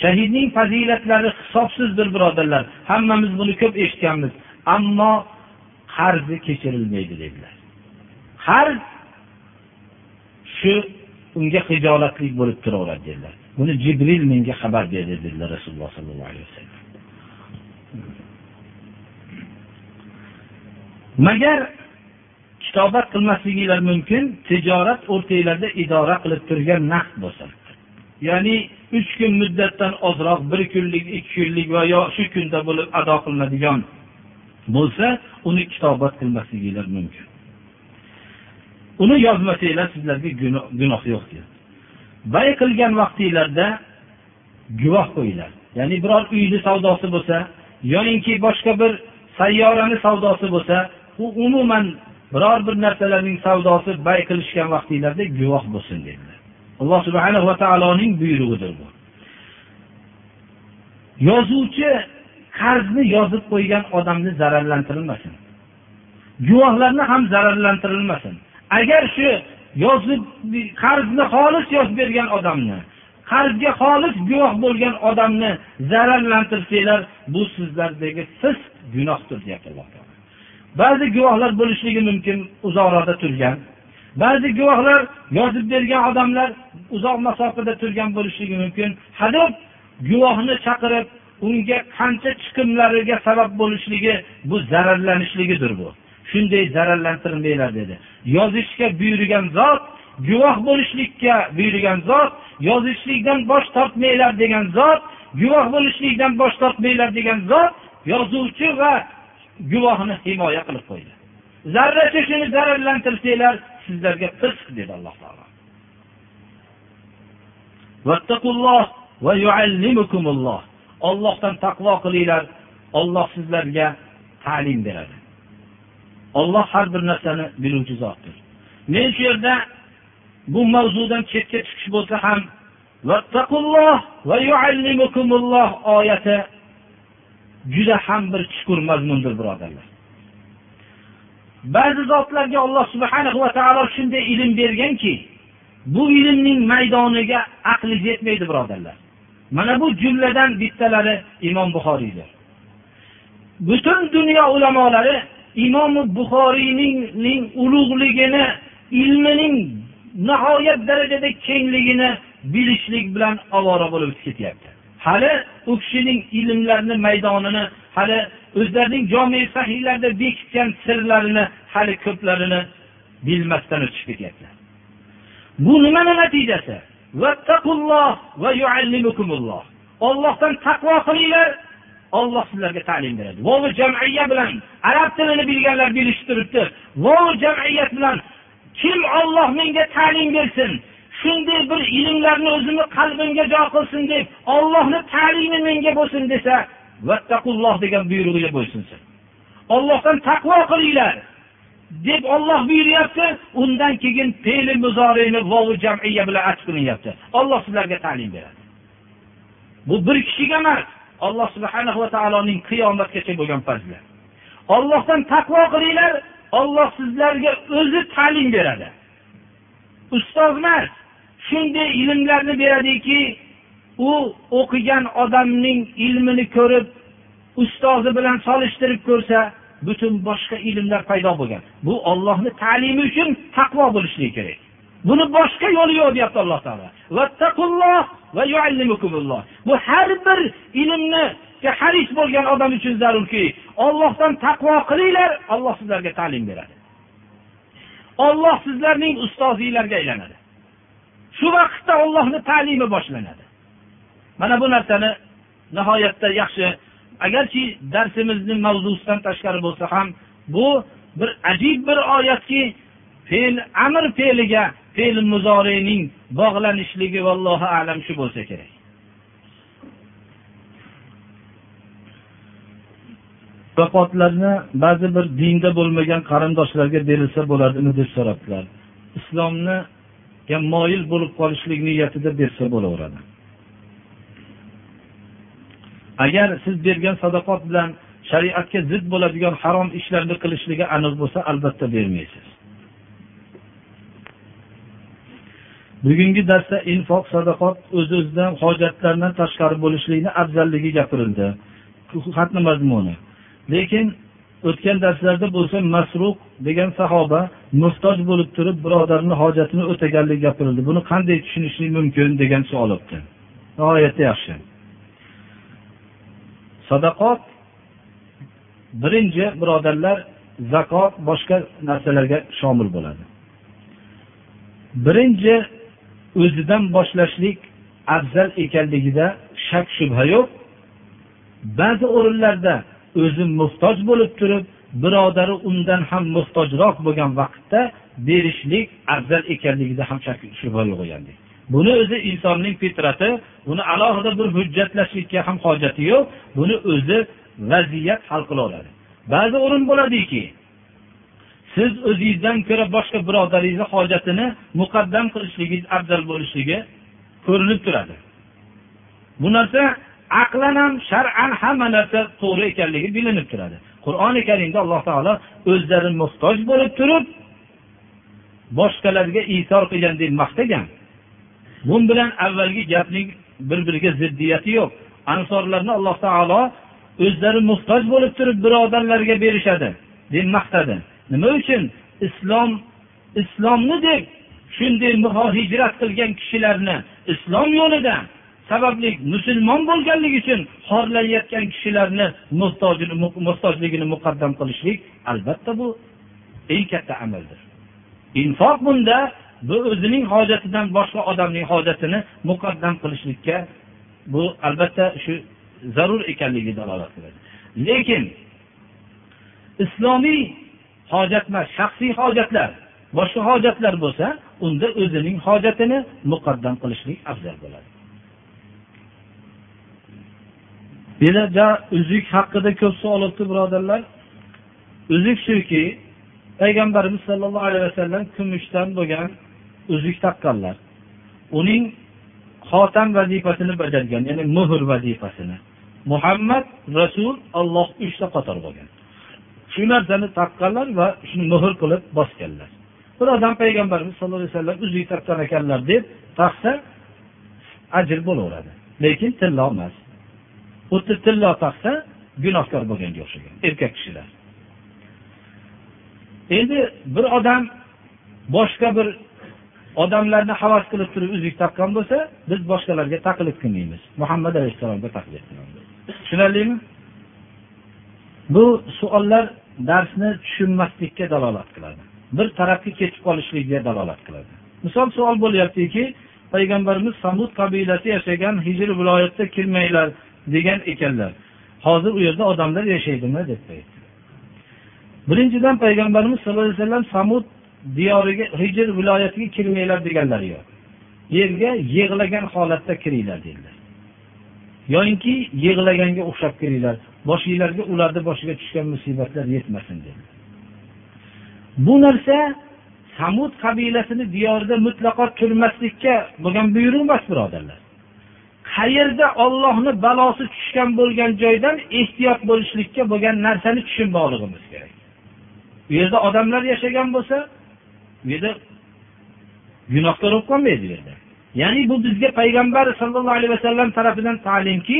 Shahidning fazilatlari hisobsizdir birodarlar. Hammamiz buni ko'p eshitganmiz. Ammo qarzi kechirilmaydi dedilar. Qarz shu unga hijolatlik bo'lib turaveradi dedilar. Buni jibril menga xabar berdi dedilar rasululloh sollallohu alayhi vasallam. Magar kitobat qilmasliginglar mumkin tijorat o'rtanglarda idora qilib turgan naqd bo'lsin. Ya'ni uch kun muddatdan ozroq bir kunlik ikki kunlik va yo shu kunda bo'lib ado qilinadigan bo'lsa uni kitobat qilmasliginglar mumkin. Uni yozmasanglar sizlarga gunoh yo'q bay qilgan vaqtinglarda guvoh qo'yinglar. Ya'ni biror uyni savdosi bo'lsa yoyinki boshqa bir sayyorani savdosi bo'lsa u umuman biror bir narsalarning savdosi bay qilishgan vaqtinglarda guvoh bo'lsin dedilar. Alloh subhana va taoloning buyrug'idir bu. Yozuvchi qarzni yozib qo'ygan odamni zararlantirilmasin. Guvohlarni ham zararlantirilmasin. Agar shu yozib qarzni xolis yozib bergan odamni qarzga xolis guvoh bo'lgan odamni zararlantirsanglar bu sizlardagi fisq gunohdir deyapti alloh taolo. Ba'zi guvohlar bo'lishligi mumkin uzoqroqda turgan. Ba'zi guvohlar yozib bergan odamlar uzoq masofada turgan bo'lishligi mumkin. Hadeb guvohni chaqirib unga qancha chiqimlariga sabab bo'lishligi bu zararlanishligidir bu. Shunday zararlantirmanglar dedi. Yozishga buyurgan zot guvoh bo'lishlikka buyurgan zot yozishlikdan bosh tortmanglar degan zot guvoh bo'lishlikdan bosh tortmanglar degan zot yozuvchi va guvohni himoya qilib qo'ydi. Zarracha shuni zararlantirsanglar sizlarga fisq dedi alloh taolo. Ollohdan taqvo qilinglar. Olloh sizlarga ta'lim beradi. Olloh har bir narsani biluvchi zotdir. Men shu yerda bu mavzudan chetga chiqish bo'lsa ham oyati juda ham bir chuqur mazmundir birodarlar. Ba'zi zotlarga alloh subhanahu va taolo shunday ilm berganki bu ilmning maydoniga aqli yetmaydi birodarlar. Mana bu jumladan bittalari imom buxoriydir. Butun dunyo ulamolari imom buxoriyning ulug'ligini ilmining nihoyat darajada kengligini bilishlik bilan ovora bo'lib ketyapti hali u kishining ilmlarni maydonini hali o'zlarining jome sahiylarida bekitgan sirlarini hali ko'plarini bilmasdan o'tishib ketyapti bu nimani natijasi? Ollohdan taqvo qilinglar olloh sizlarga ta'lim beradi. Vovi jamiya bilan arab tilini bilganlar bilishib turibdi. Vovi jamiyat bilan kim olloh menga ta'lim bersin shunday bir ilmlarni o'zimni qalbimga jo qilsin deb ollohni ta'limi menga bo'lsin desa vattaqulloh degan buyrug'iga bo'ysunsin ollohdan taqvo qilinglar deb olloh buyuryapti undan keyin fe'li muzorini vovi jamiya bilan atf qilinyapti olloh sizlarga ta'lim beradi. Bu bir kishiga emas alloh subhanahu va taoloning qiyomatgacha bo'lgan fazli. Ollohdan taqvo qilinglar olloh sizlarga o'zi ta'lim beradi. Ustoz emas shunday ilmlarni beradiki u o'qigan odamning ilmini ko'rib ustozi bilan solishtirib ko'rsa butun boshqa ilmlar paydo bo'lgan. Bu ollohni ta'limi uchun taqvo bo'lishligi kerak. Buni boshqa yo'li yo'q deyapti alloh taolo. Bu har bir ilmni haris bo'lgan odam uchun zarurki ollohdan taqvo qilinglar olloh sizlarga ta'lim beradi. Olloh sizlarning ustozinglarga aylanadi. Shu vaqtda ollohni ta'limi boshlanadi. Mana bu narsani nihoyatda yaxshi agarki darsimizni mavzusidan tashqari bo'lsa ham bu bir ajib bir oyatki fe'l amr fe'liga fe'l muzoriyning bog'lanishligi vallohu alam shu bo'lsa kerak. Zakotlarni ba'zi bir dinda bo'lmagan qarindoshlarga berilsa bo'ladimi deb so'rabdilar. Islomni moyil bo'lib qolishlik niyatida bersa bo'laveradi. Agar siz bergan sadaqot bilan shariatga zid bo'ladigan harom ishlarni qilishligi aniq bo'lsa albatta bermaysiz. Bugungi darsda infoq sadaqot o'z o'zidan hojatlardan tashqari bo'lishlikni afzalligi gapirildi. Xatni mazmuni. Lekin o'tgan darslarda bo'lsa masruq degan sahoba muhtoj bo'lib turib birodarni hojatini o'taganligi gapirildi. Buni qanday tushunishlik mumkin degan savol o'tdi. Nihoyatda yaxshi. Sadaqot birinchi birodarlar zakot boshqa narsalarga shomil bo'ladi. Birinchi o'zidan boshlashlik afzal ekanligida shak shubha yo'q. Ba'zi o'rinlarda o'zi muhtoj bo'lib turib birodari undan ham muhtojroq bo'lgan vaqtda berishlik afzal ekanligida ham shak shubha yo'q ekandik buni o'zi insonning fitrati buni alohida bir hujjatlashlikka ham hojati yo'q. Buni o'zi vaziyat hal qilaveradi ba'zi o'rin bo'ladiki siz o'zingizdan ko'ra boshqa birodaringizni hojatini muqaddam qilishligingiz afzal bo'lishligi ko'rinib turadi. Bu narsa aqlan ham shar'an hamma narsa to'g'ri ekanligi bilinib turadi. Qur'oni karimda alloh taolo o'zlari muhtoj bo'lib turib boshqalarga isor qilgan deb maqtagan. Bu bilan avvalgi gapning bir biriga ziddiyati yo'q. Ansorlarni alloh taolo o'zlari muhtoj bo'lib turib birodarlarga berishadi deb maqtadi nima uchun? Islom islomni deb shunday hijrat qilgan kishilarni islom yo'lida sababli musulmon bo'lganligi uchun xorlayotgan kishilarni muhtojligini muqaddam qilishlik albatta bu eng katta amaldir. Infoq bunda bu o'zining hojatidan boshqa odamning hojatini muqaddam qilishlikka bu albatta shu zarur ekanligi dalolat qiladi. Lekin islomiy hojatmas shaxsiy hojatlar boshqa hojatlar bo'lsa unda o'zining hojatini muqaddam qilishlik afzal bo'ladi. Uzuk haqida ko'p savol o'tdi birodarlar. Uzuk shuki payg'ambarimiz sollallohu alayhi vasallam kumushdan bo'lgan uzuk taqqanlar. Uning xotam vazifasini bajargan ya'ni muhr vazifasini. Muhammad rasul olloh uchta qator bo'lgan. Shu narsani taqqanlar va shuni muhr qilib bosganlar. Bir odam payg'ambarimiz sallallohu alayhi vasallam uzuk taqqan ekanlar deb taqsa ajr bo'laveradi. Lekin tillo emas. Xuddi tillo taqsa gunohkor bo'lganga o'xshagan erkak kishilar. Endi bir odam boshqa bir odamlarni havas qilib turib uzuk taqqan bo'lsa biz boshqalarga taqlid qilmaymiz. Muhammad alayhissalomga taqlid qilamiz tushunarlimi? Bu savollar darsni tushunmaslikka dalolat qiladi. Bir tarafga ketib qolishlikka dalolat qiladi. Misol savol bo'lyaptiki payg'ambarimiz samud qabilasi yashagan hijr viloyatiga kirmanglar degan ekanlar. Hozir u yerda odamlar yashaydimi deb birinchidan payg'ambarimiz sallallohu alayhi vasallam samud diyoriga hijr viloyatiga kirmanglar deganlari yo'q. Yerga yig'lagan holatda kiringlar dedilar. Yoyinki yig'laganga o'xshab kiringlar boshinglarga ularni boshiga tushgan musibatlar yetmasin dedilar. Bu narsa samud qabilasini diyorida mutlaqo turmaslikka bo'lgan buyruq emas birodarlar. Qayerda ollohni balosi tushgan bo'lgan joydan ehtiyot bo'lishlikka bo'lgan narsani tushunmoqligimiz kerak. U yerda odamlar yashagan bo'lsa bu yerda gunohkor bo'lib qolmaydi bu yerda. Ya'ni bu bizga payg'ambar sallallohu alayhi vasallam tarafidan ta'limki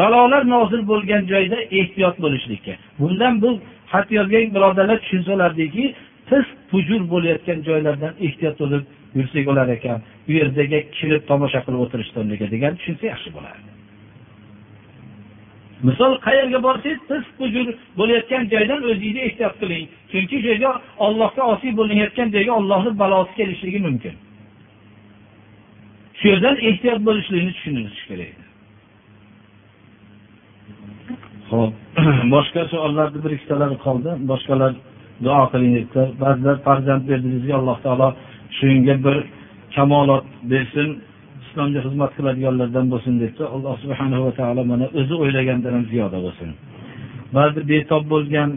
balolar nozil bo'lgan joyda ehtiyot bo'lishlikka. Bundan bu xat yozgan birodarlar tushunsalardiki fisq fujur bo'layotgan joylardan ehtiyot bo'lib yursak bo'lar ekan. U yerdagi kirib tomosha qilib o'tirishni degan tushunsa yaxshi bo'lardi. Misol qayerga borsangiz fisq hujur bo'layotgan joydan o'zingizni ehtiyot qiling. Chunki shu yerga ollohga osiy bo'linayotgan joyga ollohni balosi kelishligi mumkin. Shu yerdan ehtiyot bo'lishlikni tushunish kerak. Ho'p boshqa savollarni bir ikkitalari qoldi. Boshqalar duo qiling ba'zilar farzand berdingizga alloh taolo shunga bir kamolot bersin. Islomga xizmat qiladiganlardan bo'lsin debdi alloh subhanahu va taolo mana o'zi o'ylagandan ham ziyoda bo'lsin. Ba'zi betob bo'lgan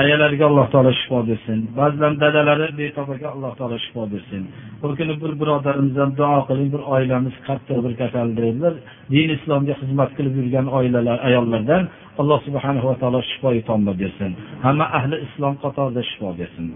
ayalarga alloh taolo shifo bersin. Ba'zilar dadalari betob aka alloh taolo shifo bersin. Bir kuni bir birodarimizdan duo qiling bir oilamiz qattiq bir kasalda dedilar. Din islomga xizmat qilib yurgan oilalar ayollardan alloh subhanahu va taolo shifoi tomba bersin. Hamma ahli islom qatorida shifo bersin.